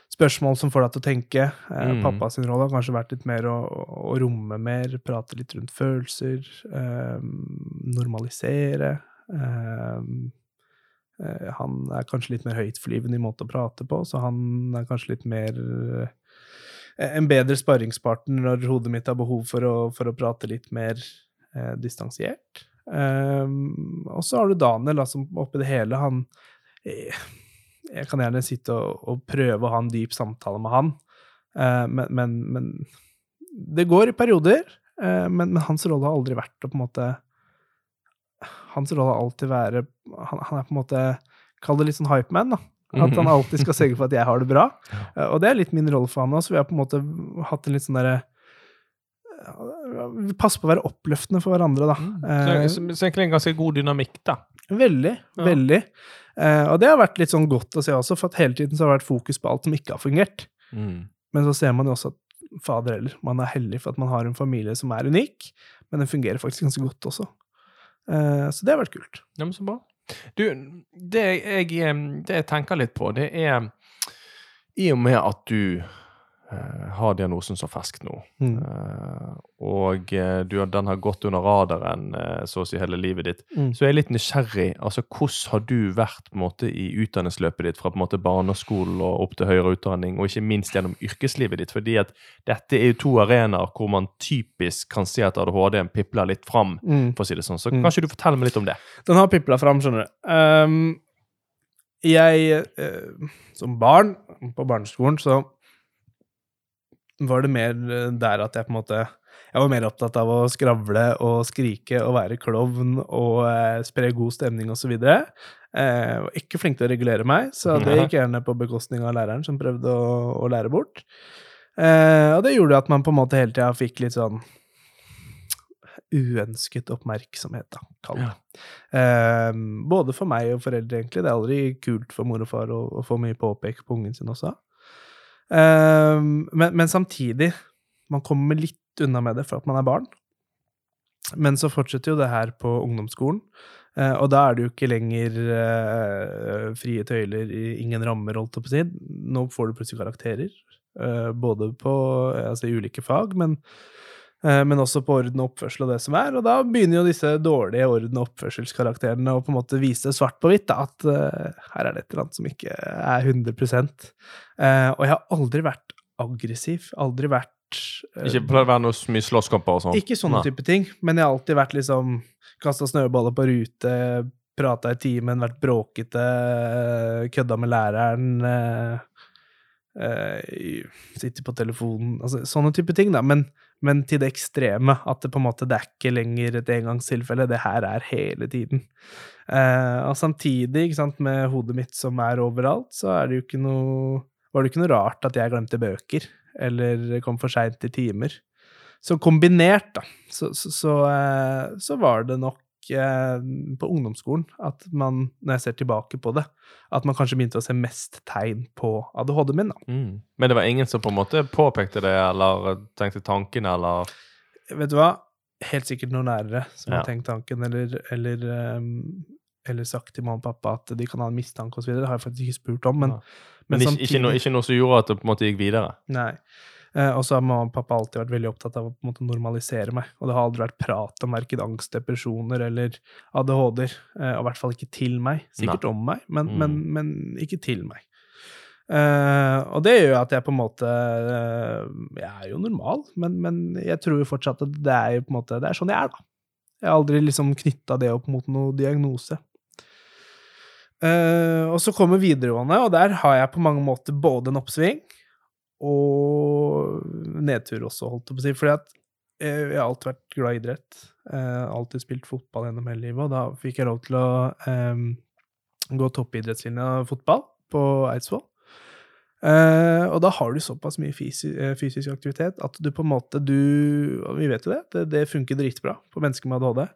Spørsmål som får deg til å tenke. Eh, mm. Pappa sin rolle har kanskje vært litt mer å, å, romme mer, prate litt rundt følelser, eh, normalisere. Eh, eh han er kanskje litt mer høytflyvende i måte å prate på, så han er kanskje litt mer eh, En bedre sparringspartner når hodet mitt har behov for å, for å prate litt mer eh, distansiert. Um, og så har du Daniel, da, som oppi det hele han jeg, Jeg kan gjerne sitte og, og, prøve å ha en dyp samtale med han, uh, men, men, men, Det går i perioder, uh, men, men, hans rolle har aldri vært å på en måte Hans rolle har alltid vært han, han, er på en måte Kall det litt sånn hypeman, da. At han alltid skal sørge for at jeg har det bra. Uh, og det er litt min rolle for han òg, så vi har på en måte hatt en litt sånn derre vi passer på å være oppløftende for hverandre, da. Mm. Så, så, egentlig en ganske god dynamikk, da. Veldig. Ja. Veldig. Eh, og det har vært litt sånn godt å se også, for at hele tiden så har det vært fokus på alt som ikke har fungert. Mm. Men så ser man jo også at fader heller, man er heldig for at man har en familie som er unik, men den fungerer faktisk ganske godt også. Eh, så det har vært kult. Ja, men så bra. Du, det jeg, det jeg tenker litt på, det er i og med at du har diagnosen så ferskt nå. Mm. Uh, og uh, du, den har gått under radaren så å si hele livet ditt. Mm. Så jeg er litt nysgjerrig. altså Hvordan har du vært på en måte, i utdanningsløpet ditt fra på en måte barneskolen og opp til høyere utdanning, og ikke minst gjennom yrkeslivet ditt? fordi at dette er jo to arenaer hvor man typisk kan se at ADHD-en pipler litt fram. Mm. for å si det sånn. Så mm. kanskje du forteller meg litt om det? Den har pipla fram, skjønner du. Um, jeg, som barn på barneskolen, så var det mer eh, der at jeg på en måte jeg var mer opptatt av å skravle og skrike og være klovn og eh, spre god stemning osv. Eh, var ikke flink til å regulere meg, så det gikk gjerne på bekostning av læreren, som prøvde å, å lære bort. Eh, og det gjorde at man på en måte hele tida fikk litt sånn uønsket oppmerksomhet, da, kall det. Ja. Eh, både for meg og foreldre, egentlig. Det er aldri kult for mor og far å, å få mye påpek på ungen sin også. Uh, men, men, samtidig, man kommer litt unna med det for at man er barn. Men så fortsetter jo det her på ungdomsskolen. Eh, og da er det jo ikke lenger eh, frie tøyler, i ingen rammer, holdt jeg på å si. Nå får du plutselig karakterer. eh, både på altså, i ulike fag, men, men også på orden og oppførsel og det som er. Og da begynner jo disse dårlige orden- og oppførselskarakterene å på en måte vise svart på hvitt da, at uh, her er det et eller annet som ikke er 100 uh, Og jeg har aldri vært aggressiv. Aldri vært uh, Ikke pleide å være noe mye slåsskamper og sånn? ikke sånne Nei. type ting, men jeg har alltid vært liksom Kasta snøballer på rute, prata i timen, vært bråkete, kødda med læreren. Eh, eh, Sitte på telefonen altså, Sånne type ting, da. Men, men til det ekstreme. At det på en måte det er ikke lenger et engangstilfelle. Det her er hele tiden. Eh, og samtidig, sant, med hodet mitt som er overalt, så er det jo ikke noe var det ikke noe rart at jeg glemte bøker, eller kom for seint til timer. Så kombinert, da, så, så, så, eh, så var det nok eh, på ungdomsskolen at man, når jeg ser tilbake på det, at man kanskje begynte å se mest tegn på ADHD-en min. Mm. Men det var ingen som på en måte påpekte det, eller tenkte tanken, eller Vet du hva? Helt sikkert noen lærere som Ja. har tenkt tanken, eller, eller, um, eller sagt til mamma og pappa at de kan ha en mistanke osv. Det har jeg faktisk ikke spurt om, men, Ja. Men, ikke, ikke, noe, ikke noe som gjorde at det på en måte gikk videre? Nei. Eh, og så har mamma og pappa alltid vært veldig opptatt av å måte normalisere meg. Og det har aldri vært prat om verken angst, depresjoner eller ADHD-er. Eh, og i hvert fall ikke til meg. Sikkert om meg, men, Mm. men, men ikke til meg. Eh, og det gjør at jeg på en måte eh, Jeg er jo normal, men, men jeg tror jo fortsatt at det er jo på en måte Det er sånn jeg er, da. Jeg har aldri liksom knytta det opp mot noen diagnose. Uh, og så kommer videregående, og der har jeg på mange måter både en oppsving og nedtur også, holdt jeg på å si. Fordi at eh, jeg har alltid vært glad i idrett. Eh, alltid spilt fotball gjennom hele livet, og da fikk jeg lov til å eh, gå toppidrettslinja fotball på Eidsvoll. Eh, og da har du såpass mye fysi eh, fysisk aktivitet at du på en måte du Vi vet jo det, det, det funker dritbra på mennesker med ADHD.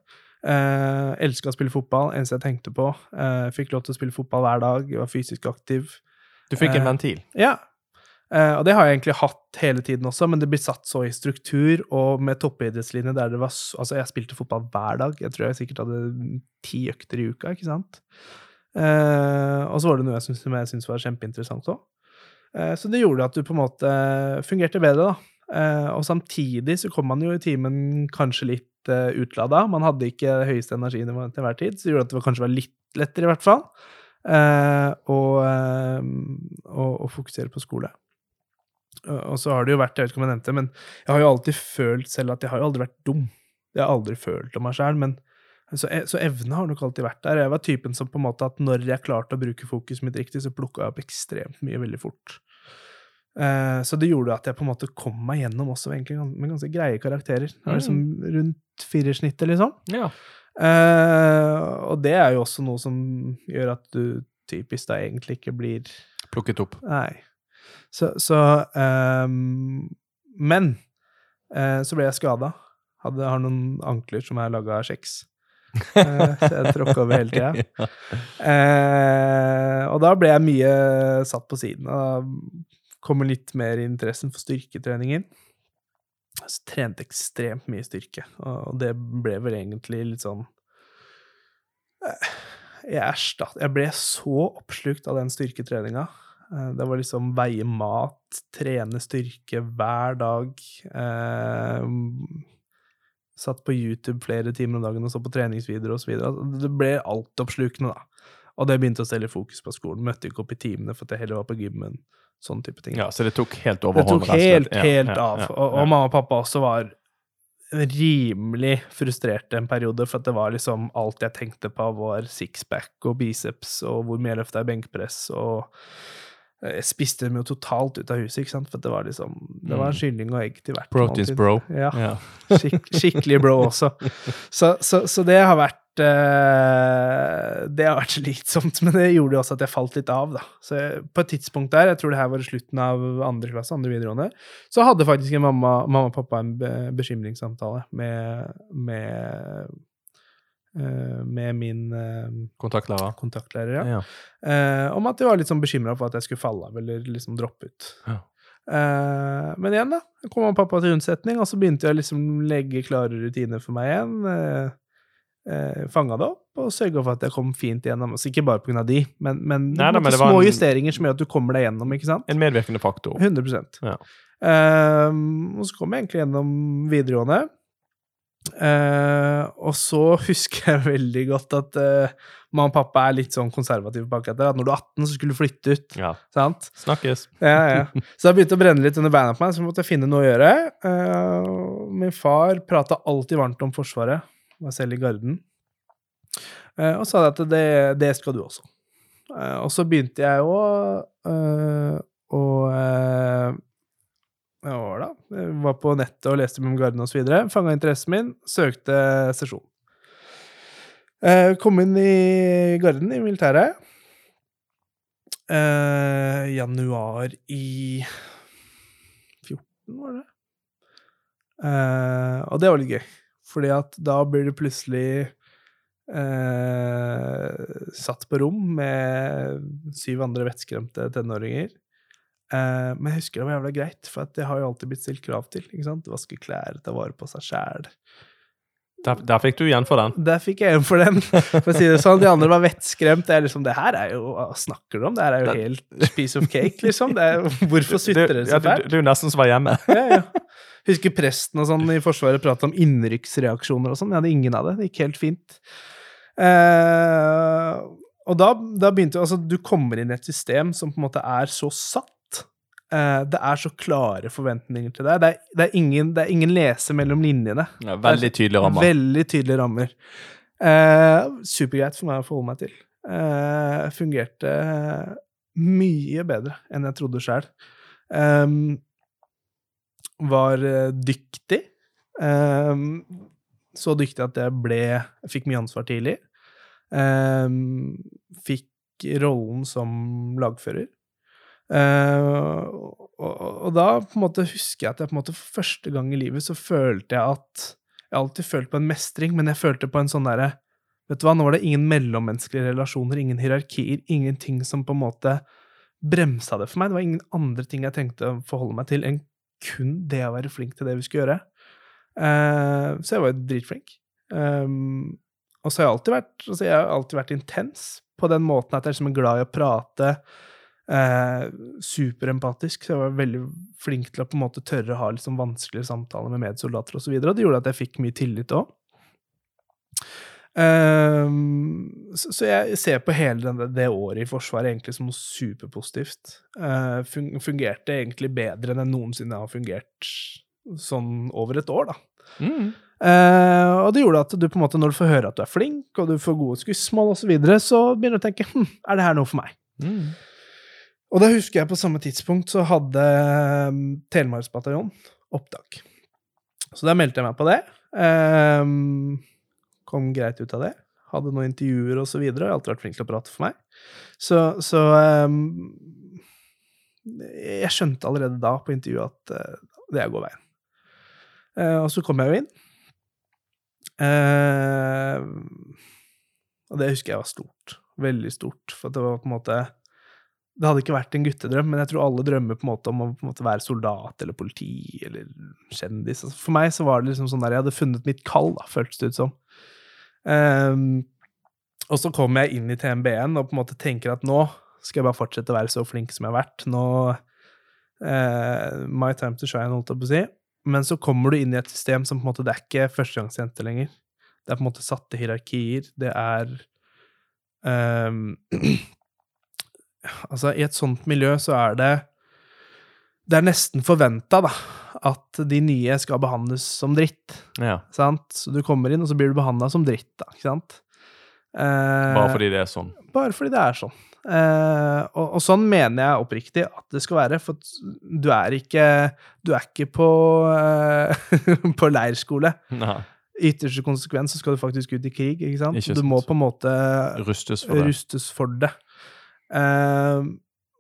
Eh, Elska å spille fotball, eneste jeg tenkte på. Eh, fikk lov til å spille fotball hver dag, var fysisk aktiv. Du fikk en ventil. Ja. Eh, og det har jeg egentlig hatt hele tiden også, men det blir satt så i struktur, og med toppidrettslinje der det var Altså, jeg spilte fotball hver dag. Jeg tror jeg sikkert hadde ti økter i uka, ikke sant? Uh, og så var det noe jeg syntes, jeg syntes var kjempeinteressant òg. Uh, så det gjorde at du på en måte fungerte bedre, da. Eh, og samtidig så kom man jo i timen kanskje litt uh, utlada. Man hadde ikke det høyeste energinivået til enhver tid, så det gjorde at det kanskje var litt lettere, i hvert fall, eh, eh, å fokusere på skole. Og og så har det jo vært, jeg vet ikke om jeg nevnte, men jeg har jo alltid følt selv at jeg har jo aldri vært dum. Jeg har aldri følt om meg sjæl, men så, e- så evne har nok alltid vært der. Jeg var typen som på en måte at når jeg klarte å bruke fokuset mitt riktig, så plukka jeg opp ekstremt mye veldig fort. Eh, så det gjorde at jeg på en måte kom meg gjennom også egentlig med ganske greie karakterer. Mm. liksom rundt firersnittet, liksom. Ja. Eh, og det er jo også noe som gjør at du typisk da egentlig ikke blir Plukket opp. Nei. Så, så um, Men uh, så ble jeg skada. Har noen ankler som er laga av kjeks. Uh, så jeg tråkka over hele tida. Uh, og da ble jeg mye satt på siden. Og kommer litt mer interessen for styrketreningen. Så trente ekstremt mye styrke, og det ble vel egentlig litt sånn eh, Jeg erstatt Jeg ble så oppslukt av den styrketreninga. Eh, Det var liksom veie mat, trene styrke hver dag. Eh, satt på YouTube flere timer om dagen og så på treningsvideoer osv. Det ble altoppslukende, da. Og det begynte å stelle fokus på skolen. Møtte ikke opp i timene for at jeg heller var på gymmen. Sånn type ting. Ja, så det tok helt Det tok helt, Ja, helt ja, av. ja, Og, og mamma og pappa også var rimelig frustrerte en periode, for at det var liksom alt jeg tenkte på, var sixpack og biceps og hvor mye jeg løfta i benkpress og Jeg spiste dem jo totalt ut av huset, ikke sant, for det var liksom Det var Mm. kylling og egg til hvert Proteins, bro. Ja. skik skikkelig bro også. Så, så, så det har vært eh, Det har vært slitsomt, men det gjorde jo også at jeg falt litt av, da. Så jeg, på et tidspunkt der, jeg tror det her var slutten av andre klasse, andre videregående, så hadde faktisk en mamma, mamma og pappa en be, bekymringssamtale med, med eh, med min eh, Kontaktlærer. kontaktlærer, ja. Ja. Eh, om at de var litt sånn bekymra for at jeg skulle falle av eller liksom droppe ut. Ja. Eh, men igjen, da. Kom han pappa til unnsetning, og så begynte jeg å liksom legge klare rutiner for meg igjen. Eh, eh, Fanga det opp og sørga for at jeg kom fint igjennom. Altså, ikke bare pga. de, men, men, Nei, da, men små en- justeringer som gjør at du kommer deg gjennom, ikke sant? En medvirkende faktor. 100 Ja. Ehm, og så kom jeg egentlig gjennom videregående. Eh, og så husker jeg veldig godt at uh, mamma og pappa er litt sånn konservative på akkurat det. At når du er 18, så skulle du flytte ut. Ja. sant? Snakkes. Ja, ja. Så det begynte å brenne litt under beina på meg, så måtte jeg finne noe å gjøre. Uh, min far prata alltid varmt om Forsvaret, var selv i Garden, og sa at det, det skal du også. Og så begynte jeg å eh, å Jeg var på nettet og leste om Garden osv. Fanga interessen min, søkte sesjon. Eh, kom inn i Garden, i militæret. Eh, januar i 14, var det? Eh, og det var litt gøy, fordi at da blir du plutselig eh, satt på rom med syv andre vettskremte tenåringer. Eh, men jeg husker det var jævla greit, for at det har jo alltid blitt stilt krav til. ikke sant? Vaske klær, ta vare på seg sjæl. Der, der fikk du igjen for den. Der fikk jeg igjen for den. For å si det sånn, De andre var vettskremt. Det er liksom, det her er jo, Hva snakker du om? Det her er jo helt piece of cake, liksom. Det er, hvorfor sutrer det så fælt? det er jo nesten som var hjemme. Ja, ja. Husker presten og sånn i Forsvaret prate om innrykksreaksjoner og sånn. Jeg hadde ingen av det. Det gikk helt fint. Eh, og da, da begynte jo Altså, du kommer inn i et system som på en måte er så satt. Eh, det er så klare forventninger til deg. Det er, det er, ingen, det er ingen lese mellom linjene. Ja, veldig tydelige rammer. Veldig tydelige rammer. Eh, supergreit for meg å forholde meg til. Eh, fungerte mye bedre enn jeg trodde sjøl. var eh, dyktig. Eh, så dyktig at jeg ble Jeg fikk mye ansvar tidlig. Eh, fikk rollen som lagfører. Eh, og, og, da på en måte husker jeg at jeg på en måte for første gang i livet så følte jeg at Jeg alltid følt på en mestring, men jeg følte på en sånn derre Vet du hva, nå var det ingen mellommenneskelige relasjoner, ingen hierarkier, ingenting som på en måte bremsa det for meg. Det var ingen andre ting jeg tenkte å forholde meg til enn kun det å være flink til det vi skulle gjøre. Uh, så jeg var jo dritflink. Um, og så har jeg alltid vært, altså jeg har alltid vært intens på den måten at jeg liksom er glad i å prate. Eh, superempatisk, så jeg var veldig flink til å på en måte tørre å ha liksom vanskelige samtaler med medsoldater osv. Det gjorde at jeg fikk mye tillit òg. Eh, så, så jeg ser på hele denne, det året i Forsvaret egentlig som noe superpositivt. Eh, fungerte egentlig bedre enn jeg noensinne har fungert sånn over et år, da. Mm. Uh, og det gjorde at du på en måte, når du får høre at du er flink, og du får gode skussmål osv., så, videre, så begynner du å tenke hm, er det her noe for meg? Mm. Og da husker jeg på samme tidspunkt så hadde um, Telemarksbataljonen opptak. Så da meldte jeg meg på det. Um, kom greit ut av det. Hadde noen intervjuer og så videre. Jeg har alltid vært flink til å prate for meg. Så, så um, Jeg skjønte allerede da på intervjuet at uh, det går veien. Uh, og så kom jeg jo inn. Uh, og det husker jeg var stort. Veldig stort. For det var på en måte Det hadde ikke vært en guttedrøm, men jeg tror alle drømmer på en måte om å måte være soldat eller politi eller kjendis. Altså, for meg så var det liksom sånn der jeg hadde funnet mitt kall, da, føltes det ut som. Um, og så kommer jeg inn i TMB-en og på en måte tenker at nå skal jeg bare fortsette å være så flink som jeg har vært. Nå uh, My time to shine, holdt jeg på å si. Men så kommer du inn i et system som på en måte Det er ikke førstegangsjente lenger. Det er på en måte satte hierarkier. Det er um, Altså, i et sånt miljø så er det Det er nesten forventa, da, at de nye skal behandles som dritt. Ja. Sant? Så du kommer inn, og så blir du behandla som dritt, da. Ikke sant? Eh, Bare fordi det er sånn. bare fordi det er sånn. Eh, og, og sånn mener jeg oppriktig at det skal være, for du er ikke Du er ikke på, eh, på leirskole. Nei. I ytterste konsekvens så skal du faktisk ut i krig, ikke sant? Ikke Du må på en måte Rustes for det. rustes for det. Eh,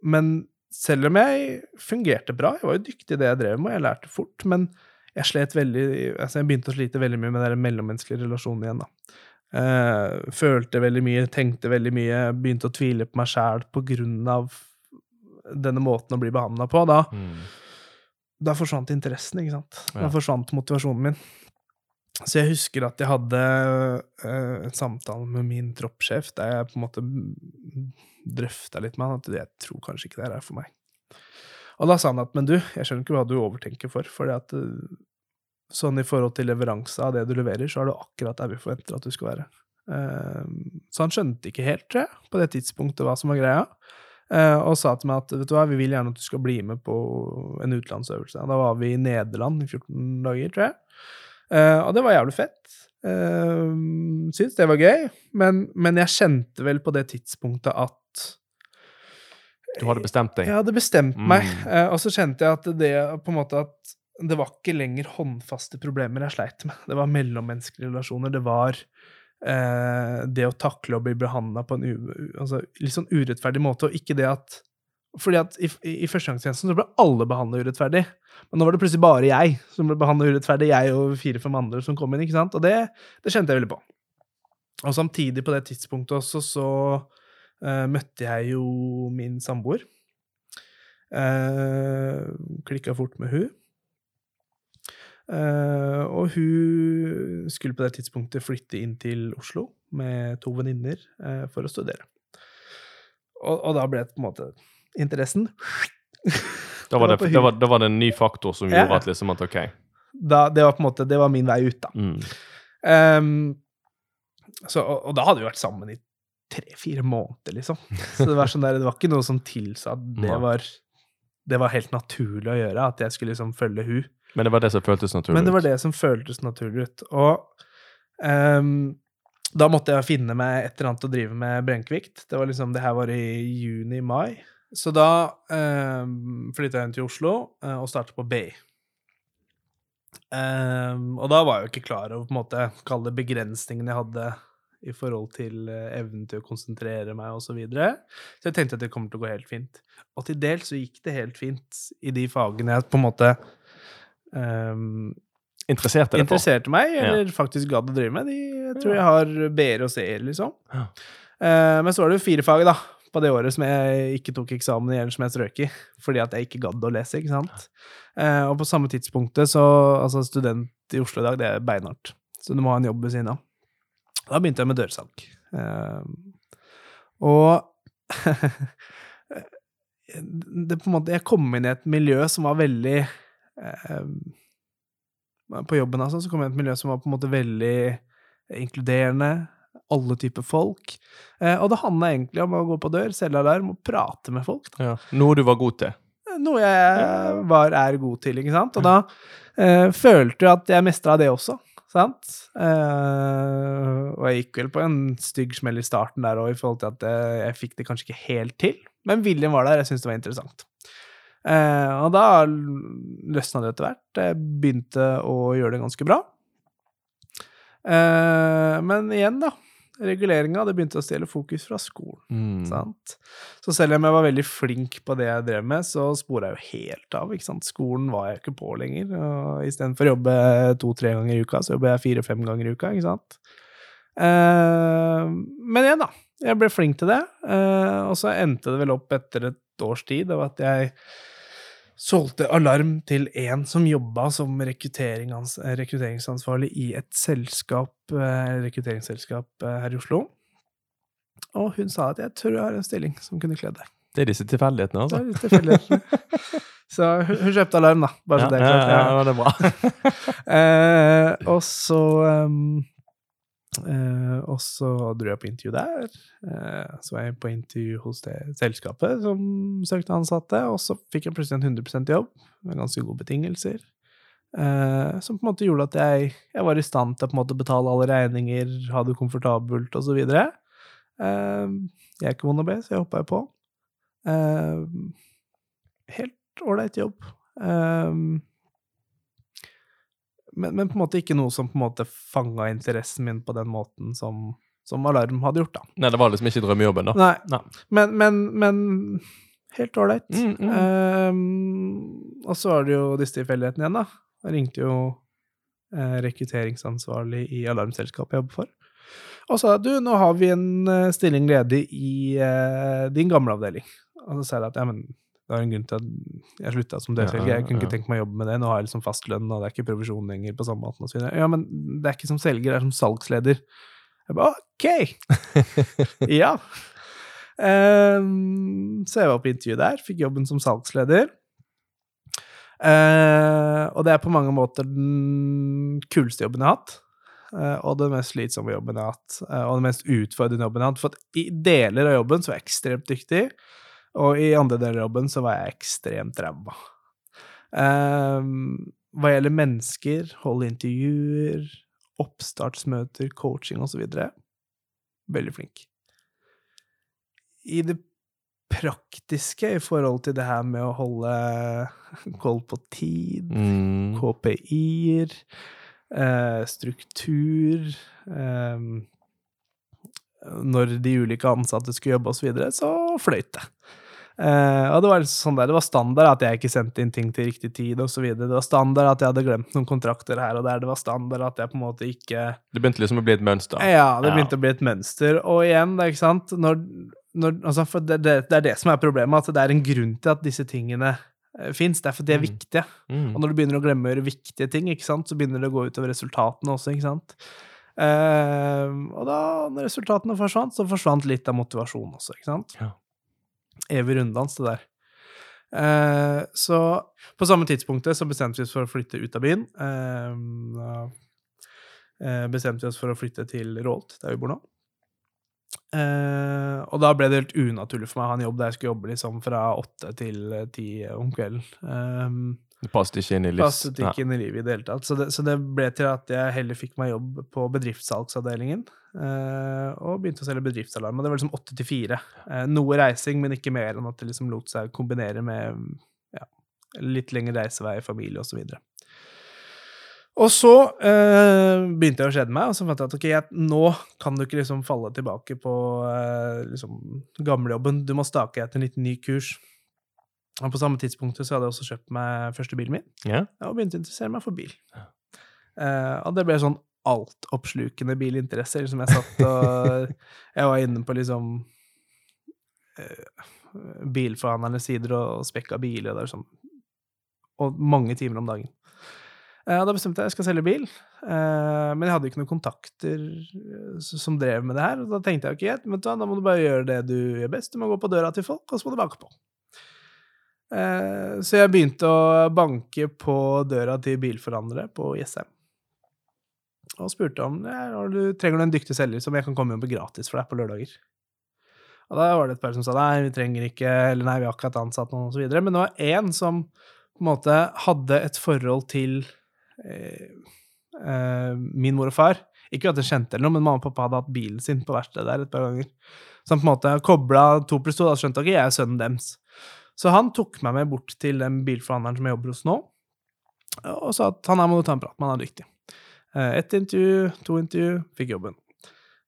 men selv om jeg fungerte bra, jeg var jo dyktig i det jeg drev med, jeg lærte fort, men jeg slet veldig altså Jeg begynte å slite veldig mye med den mellommenneskelige relasjonen igjen, da. Eh, følte veldig mye, tenkte veldig mye, begynte å tvile på meg sjæl på grunn av denne måten å bli behandla på. Da Mm. da forsvant interessen, ikke sant. Da forsvant motivasjonen min. Så jeg husker at jeg hadde eh, en samtale med min troppssjef der jeg på en måte drøfta litt med han at jeg tror kanskje ikke det er for meg. Og da sa han at men du, jeg skjønner ikke hva du overtenker for, for at eh, sånn i forhold til leveranse av det du leverer, så er du akkurat der vi forventer at du skal være. Eh, så han skjønte ikke helt, tror jeg, på det tidspunktet hva som var greia. Eh, og sa til meg at vet du hva, vi vil gjerne at du skal bli med på en utenlandsøvelse. Da var vi i Nederland i 14 dager, tror jeg. Eh, og det var jævlig fett. Uh, Syns det var gøy, men, men jeg kjente vel på det tidspunktet at Du hadde bestemt deg. jeg hadde bestemt meg, Mm. eh, og så kjente jeg at det på en måte at det var ikke lenger håndfaste problemer jeg sleit med. Det var mellommenneskelige relasjoner. Det var uh, det å takle å bli behandla på en u- altså, litt sånn urettferdig måte, og ikke det at fordi at i, i, førstegangstjenesten så ble alle behandla urettferdig. Men nå var det plutselig bare jeg som ble behandla urettferdig. Jeg og fire-fem andre som kom inn. ikke sant? Og det, det kjente jeg veldig på. Og samtidig på det tidspunktet også så uh, møtte jeg jo min samboer. Uh, Klikka fort med hun. Uh, og hun skulle på det tidspunktet flytte inn til Oslo med to venninner uh, for å studere. Og, og da ble det på en måte interessen Da var Det det, var, det var en ny faktor som Ja. gjorde at liksom at ok. da, Det var på en måte Det var min vei ut, da. Mm. Um, så, og, og da hadde vi vært sammen i tre-fire måneder, liksom. Så det var sånn der, det var ikke noe som tilsa at det var det var helt naturlig å gjøre, at jeg skulle liksom følge hun. Men det var det som føltes naturlig ut? Men det var det som føltes naturlig ut. Og um, da måtte jeg finne meg et eller annet å drive med brenkvikt. Det var liksom, det her var i juni-mai. Så da eh, flytta jeg inn til Oslo eh, og startet på BI. Eh, og da var jeg jo ikke klar over på en måte kalle det begrensningene jeg hadde i forhold til eh, evnen til å konsentrere meg osv. Så, videre. så jeg tenkte at det kommer til å gå helt fint. Og til dels så gikk det helt fint i de fagene jeg på en måte ehm, Interesserte interesserte meg, eller faktisk gadd å drive med. De, jeg tror jeg har B-er og C-er, liksom. Ja. Eh, men så var det jo fire fag da, på det året som jeg ikke tok eksamen i, eller som jeg strøk i, fordi at jeg ikke gadd å lese, ikke sant. Eh, og på samme tidspunktet, så Altså, student i Oslo i dag, det er beinhardt. Så du må ha en jobb ved siden av. Da begynte jeg med dørsalg. Eh, og det på en måte, Jeg kom inn i et miljø som var veldig eh, På jobben altså, så kom jeg inn i et miljø som var på en måte veldig inkluderende. Alle typer folk. Eh, og det handla egentlig om å gå på dør, selge alarm og prate med folk. Ja. Noe du var god til? Noe jeg var, er god til, ikke sant. Og da eh, følte jeg at jeg mestra det også. Sant? Eh, og jeg gikk vel på en stygg smell i starten der òg, i forhold til at jeg, jeg fikk det kanskje ikke helt til. Men viljen var der, jeg syntes det var interessant. Eh, og da løsna det etter hvert. Jeg begynte å gjøre det ganske bra. Eh, men igjen, da. Reguleringa det begynte å stjele fokus fra skolen. Mm. Sant? Så selv om jeg var veldig flink på det jeg drev med, så spora jeg jo helt av. Skolen var jeg ikke på lenger. og Istedenfor å jobbe to-tre ganger i uka, så jobber jeg fire-fem ganger i uka. ikke sant? Eh, men igjen, da. Jeg ble flink til det. eh, og så endte det vel opp etter et års tid av at jeg solgte alarm til en som jobba som rekrutterings- rekrutteringsansvarlig i et selskap, eh, rekrutteringsselskap eh, her i Oslo. Og hun sa at 'jeg tror jeg har en stilling som kunne kledd deg'. Det er disse tilfeldighetene, Det altså. er disse tilfeldighetene. Så hun, hun kjøpte alarm, da. Bare så Ja, det er klart. ja, Ja. det er bra. Eh, og så um, eh, Og så dro jeg på intervju der. Eh, så var jeg på intervju hos det selskapet som søkte ansatte, og så fikk jeg plutselig en 100% jobb med ganske gode betingelser. Eh, som på en måte gjorde at jeg, jeg var i stand til å betale alle regninger, ha det komfortabelt osv. Eh, jeg er ikke vond å be, så jeg hoppa jo på. Eh, helt ålreit jobb. Eh, men, men på en måte ikke noe som på en måte fanga interessen min på den måten som, som Alarm hadde gjort, da. Nei, det var liksom ikke drømmejobben, da. Nei, Nei. men, men, men helt ålreit. Mm, mm. um, og så var det jo disse tilfeldighetene igjen, da. Jeg ringte jo eh, rekrutteringsansvarlig i alarmselskapet jeg jobber for. Og sa du, nå har vi en eh, stilling ledig i eh, din gamle avdeling. Og så sa jeg at ja, men Det var en grunn til at jeg slutta som delselger. Jeg kunne ikke tenkt meg å jobbe med det. Nå har jeg liksom fast lønn, og det er ikke provisjon lenger på samme måte. Og så videre. ja, men det er ikke som selger, det er som salgsleder. Jeg bare OK! ja. Um, så jeg var på intervju der, fikk jobben som salgsleder. Uh, og det er på mange måter den kuleste jobben jeg har hatt. Uh, og den mest slitsomme jobben jeg har hatt. Uh, og den mest utfordrende jobben jeg har hatt. For i deler av jobben så er jeg ekstremt dyktig, og i andre deler av jobben så var jeg ekstremt ræva. hva gjelder mennesker, holde intervjuer, oppstartsmøter, coaching osv. Veldig flink. I det praktiske i forhold til det her med å holde koll på tid, Mm. KPI-er, eh, struktur eh, Når de ulike ansatte skulle jobbe osv., så, videre, så fløyt det. Eh, og det var sånn der, det var standard at jeg ikke sendte inn ting til riktig tid osv. Det var standard at jeg hadde glemt noen kontrakter her og der. Det var standard at jeg på en måte ikke Det begynte liksom å bli et mønster. ja, det Ja. begynte å bli et mønster. Og igjen, det er ikke sant når, når, altså, For det, det, det er det som er problemet, at det er en grunn til at disse tingene uh, fins. Det er fordi de er Mm. viktige. Mm. Og når du begynner å glemme å gjøre viktige ting, ikke sant, så begynner det å gå utover resultatene også, ikke sant. Uh, og da, når resultatene forsvant, så forsvant litt av motivasjonen også, ikke sant. Ja. Evig runddans, det der. Eh, så på samme tidspunktet så bestemte vi oss for å flytte ut av byen. Eh, eh, bestemte vi oss for å flytte til Rålt, der vi bor nå. Eh, og da ble det helt unaturlig for meg å ha en jobb der jeg skulle jobbe liksom fra åtte til eh, ti om kvelden. Det passet ikke inn i livs... passet ikke inn i livet i det hele tatt. Så det, så det ble til at jeg heller fikk meg jobb på bedriftssalgsavdelingen. eh, og begynte å selge bedriftsalarm. Og det var liksom åtte til fire. Eh, noe reising, men ikke mer enn at det liksom lot seg kombinere med ja, litt lengre reisevei, familie osv. Og så eh, begynte jeg å skjede meg, og så fant jeg at ok, jeg, nå kan du ikke liksom falle tilbake på eh, liksom gamlejobben. Du må stake etter en liten ny kurs. Og på samme tidspunkt så hadde jeg også kjøpt meg første bilen min Ja. og begynte å interessere meg for bil. Uh, og det ble sånn altoppslukende bilinteresse. Liksom jeg satt og Jeg var inne på liksom uh, bilforhandlernes sider og spekka biler, og det er sånn Og mange timer om dagen. Uh, da bestemte jeg at jeg skal selge bil, uh, men jeg hadde ikke noen kontakter eh, som drev med det her. Og da tenkte jeg ok, du da må du bare gjøre det du gjør best. Du må gå på døra til folk, og så må du banke på. Eh, Så jeg begynte å banke på døra til bilforhandlere på Jessheim. Og spurte om du, trenger du en dyktig selger som jeg kan komme inn på gratis for deg på lørdager. Og da var det et par som sa nei, vi trenger ikke, eller nei, vi har akkurat ansatt noen, videre. Men det var én som på en måte hadde et forhold til eh, eh, min mor og far. Ikke at jeg kjente eller noe, men mamma og pappa hadde hatt bilen sin på verkstedet der et par ganger. Så han på en måte kobla to pluss to, da skjønte ikke jeg er sønnen deres. Så han tok meg med bort til den bilforhandleren som jeg jobber hos nå, og sa at han her må du ta en prat med, han er dyktig. Eh, Ett intervju, to intervju, fikk jobben.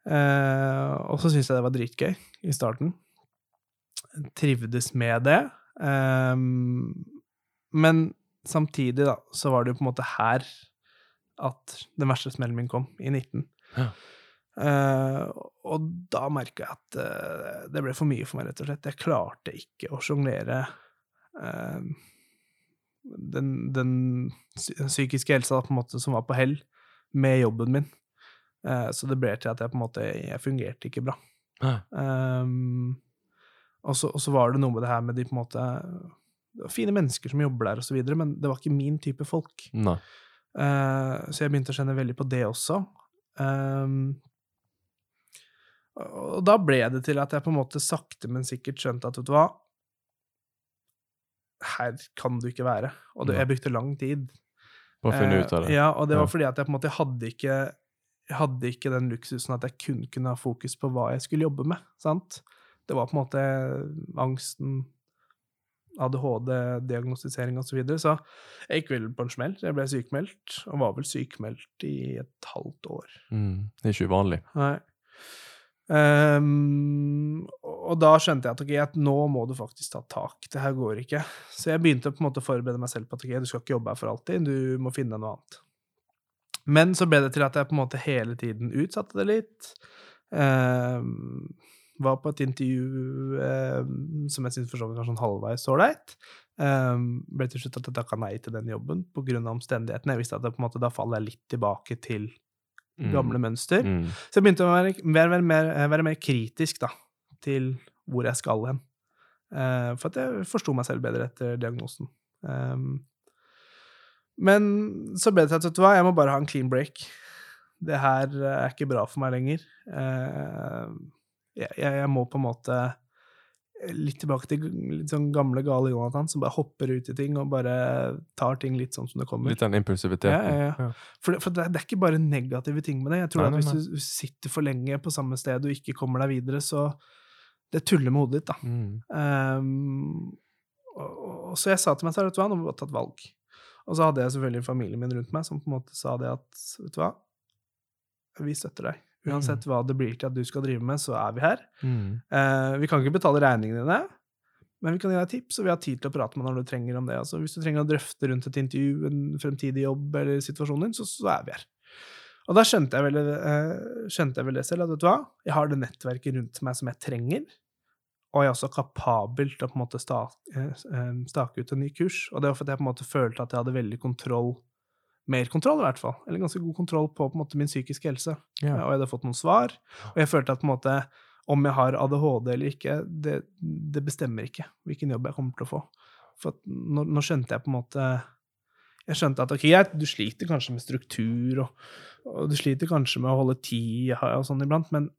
Eh, og så syntes jeg det var dritgøy i starten. Trivdes med det. Eh, men samtidig, da, så var det jo på en måte her at den verste smellen min kom, i 19. Ja. Eh, og da merka jeg at uh, det ble for mye for meg, rett og slett. Jeg klarte ikke å sjonglere uh, den, den psy- psykiske helsa på en måte som var på hell, med jobben min. Så det ble til at jeg på en måte Jeg fungerte ikke bra. Um, og, så, og så var det noe med det her med de på en måte det var Fine mennesker som jobber der, og så videre, men det var ikke min type folk. Så jeg begynte å kjenne veldig på det også. Um, og da ble det til at jeg på en måte sakte, men sikkert skjønte at vet du hva Her kan du ikke være. Og det, jeg brukte lang tid. Bare finne Eh, ut av det. Ja, og det var fordi at jeg på en måte hadde ikke hadde ikke den luksusen at jeg kun kunne ha fokus på hva jeg skulle jobbe med. sant? Det var på en måte angsten, ADHD, diagnostisering osv. Så, videre. så jeg gikk vel på en smell. Jeg ble sykemeldt, og var vel sykemeldt i et halvt år. Mm. Det er ikke uvanlig. Nei. Ehm, og da skjønte jeg at okay, at nå må du faktisk ta tak. Det her går ikke. Så jeg begynte på en måte å forberede meg selv på at okay, du skal ikke jobbe her for alltid, du må finne noe annet. Men så ble det til at jeg på en måte hele tiden utsatte det litt. Um, var på et intervju um, som jeg syntes for var sånn halvveis ålreit. Um, ble til slutt at jeg takka nei til den jobben pga. omstendighetene. Jeg visste at det, på en måte, da faller jeg litt tilbake til gamle mønster. Mm. Så jeg begynte å være, være, være, mer, være mer kritisk da, til hvor jeg skal hen. Eh, for at jeg forsto meg selv bedre etter diagnosen. Um, men så ble det til at vet du hva, jeg må bare ha en clean break. Det her er ikke bra for meg lenger. Eh, jeg, jeg, må på en måte litt tilbake til litt sånn gamle, gale Jonathan, som bare hopper ut i ting og bare tar ting litt sånn som det kommer. Litt den impulsiviteten. Ja, ja, ja. For, det, for det, det, er ikke bare negative ting med det. Jeg tror nei, at Hvis du sitter for lenge på samme sted og ikke kommer deg videre, så det tuller med hodet ditt, da. Mm. Um, og, og, så jeg sa til meg selv, at nå må vi ta et valg. Og så hadde jeg selvfølgelig familien min rundt meg som på en måte sa det at vet du hva, vi støtter deg. Uansett hva det blir til at du skal drive med, så er vi her. Mm. Eh, vi kan ikke betale regningene dine, men vi kan gi deg tips, og vi har tid til å prate med deg når du trenger om det. Altså, hvis du trenger å drøfte rundt et intervju, en fremtidig jobb eller situasjonen din, så, så er vi her. Og da skjønte jeg, vel, eh, skjønte jeg vel det selv, at vet du hva, jeg har det nettverket rundt meg som jeg trenger, og jeg er også kapabel til å på en måte stake, eh, stake ut en ny kurs. Og det var fordi jeg på en måte følte at jeg hadde veldig kontroll, mer kontroll i hvert fall, eller ganske god kontroll på, på måte min psykiske helse. Ja. Og jeg hadde fått noen svar, og jeg følte at på en måte om jeg har ADHD eller ikke, det, det bestemmer ikke hvilken jobb jeg kommer til å få. For nå, nå, skjønte jeg på en måte Jeg skjønte at ok, jeg, du sliter kanskje med struktur, og, og, du sliter kanskje med å holde tid og sånn iblant, men,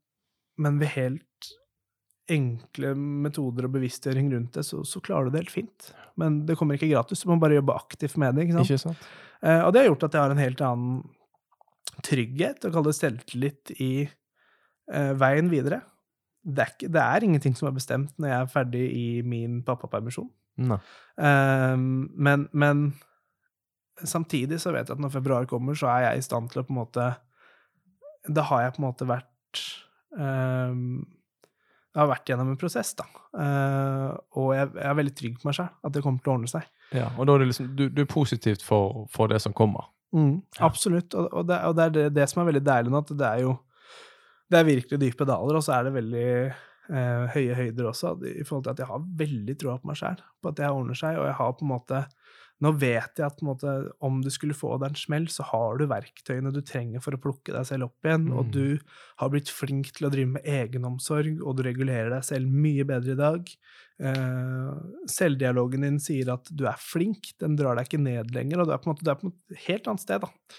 men ved helt enkle metoder og bevisstgjøring rundt det, så, så, klarer du det helt fint. Men det kommer ikke gratis, du må bare jobbe aktivt med det. ikke sant? Ikke sant? Eh, og det har gjort at jeg har en helt annen trygghet, og kall det selvtillit, i eh, veien videre. Det er, ikke, det er, ingenting som er bestemt når jeg er ferdig i min pappapermisjon. Eh, men, men samtidig så vet jeg at når februar kommer, så er jeg i stand til å på en måte Da har jeg på en måte vært um, jeg har vært gjennom en prosess, da. Uh, og jeg, jeg, er veldig trygg på meg sjøl, at det kommer til å ordne seg. Ja, Og da er det liksom, du, du er positivt for, for, det som kommer? Mm. Absolutt. Og, og, det, og det, er det, det, som er veldig deilig nå, at det er jo Det er virkelig dype daler, og så er det veldig eh, høye høyder også, i forhold til at jeg har veldig troa på meg sjæl, på at det ordner seg, og jeg har på en måte nå vet jeg at måte, om du skulle få deg en smell, så har du verktøyene du trenger for å plukke deg selv opp igjen, mm. og du har blitt flink til å drive med egenomsorg, og du regulerer deg selv mye bedre i dag. Eh, selvdialogen din sier at du er flink, den drar deg ikke ned lenger, og du er på en måte, du er på et helt annet sted. da.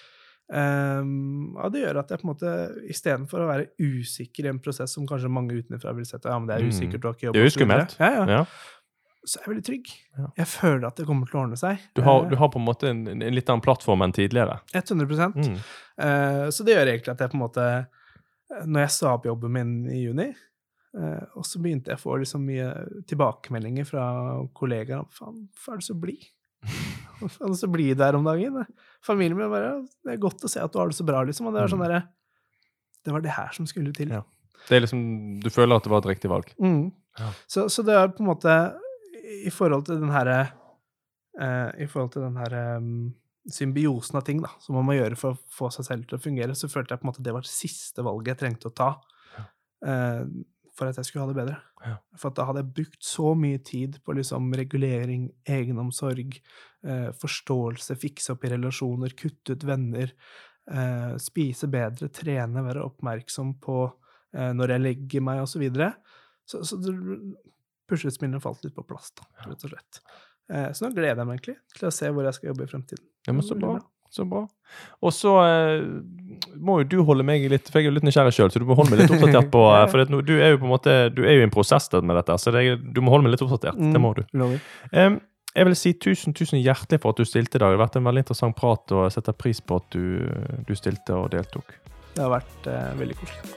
Um, og det gjør at jeg på en måte istedenfor å være usikker i en prosess som kanskje mange utenfra vil sette ja, men det er mm. usikkert, du har ikke jobb Det er jo skummelt. Ja, ja. ja så er jeg veldig trygg. Ja. Jeg føler at det kommer til å ordne seg. Du har, du har på en måte en, en, litt annen plattform enn tidligere? 100 mm. uh, Så det gjør egentlig at jeg på en måte eh, Når jeg sa opp jobben min i juni, uh, og så begynte jeg å få liksom mye tilbakemeldinger fra kollegaer om faen, hvorfor er du så blid? Det så blid der om dagen? Familien min bare Det er godt å se at du har det så bra, liksom. Og det var sånn mm. derre Det var det her som skulle til. Ja. Det er liksom, Du føler at det var et riktig valg? Mm. Ja. Så, så det er på en måte i forhold til den herre uh, I forhold til den herre um, symbiosen av ting da, som man må gjøre for å få seg selv til å fungere, så følte jeg på en måte det var det siste valget jeg trengte å ta uh, for at jeg skulle ha det bedre. Ja. For da hadde jeg brukt så mye tid på liksom regulering, egenomsorg, uh, forståelse, fikse opp i relasjoner, kutte ut venner, spise bedre, trene, være oppmerksom på når jeg legger meg, osv. Så, så, så puslespillene falt litt på plass, da, rett og slett. Eh, så nå gleder jeg meg egentlig til å se hvor jeg skal jobbe i fremtiden. Ja, men så bra. Så bra. Og så eh, må jo du holde meg litt For jeg er jo litt nysgjerrig sjøl, så du må holde meg litt oppdatert på eh, For det, du er jo på en måte Du er jo i en prosess med dette, så det, du må holde meg litt oppdatert. Mm, det må du. Um, jeg vil si tusen tusen hjertelig for at du stilte i dag. Det har vært en veldig interessant prat, og jeg setter pris på at du, du stilte og deltok. Det har vært eh, veldig koselig.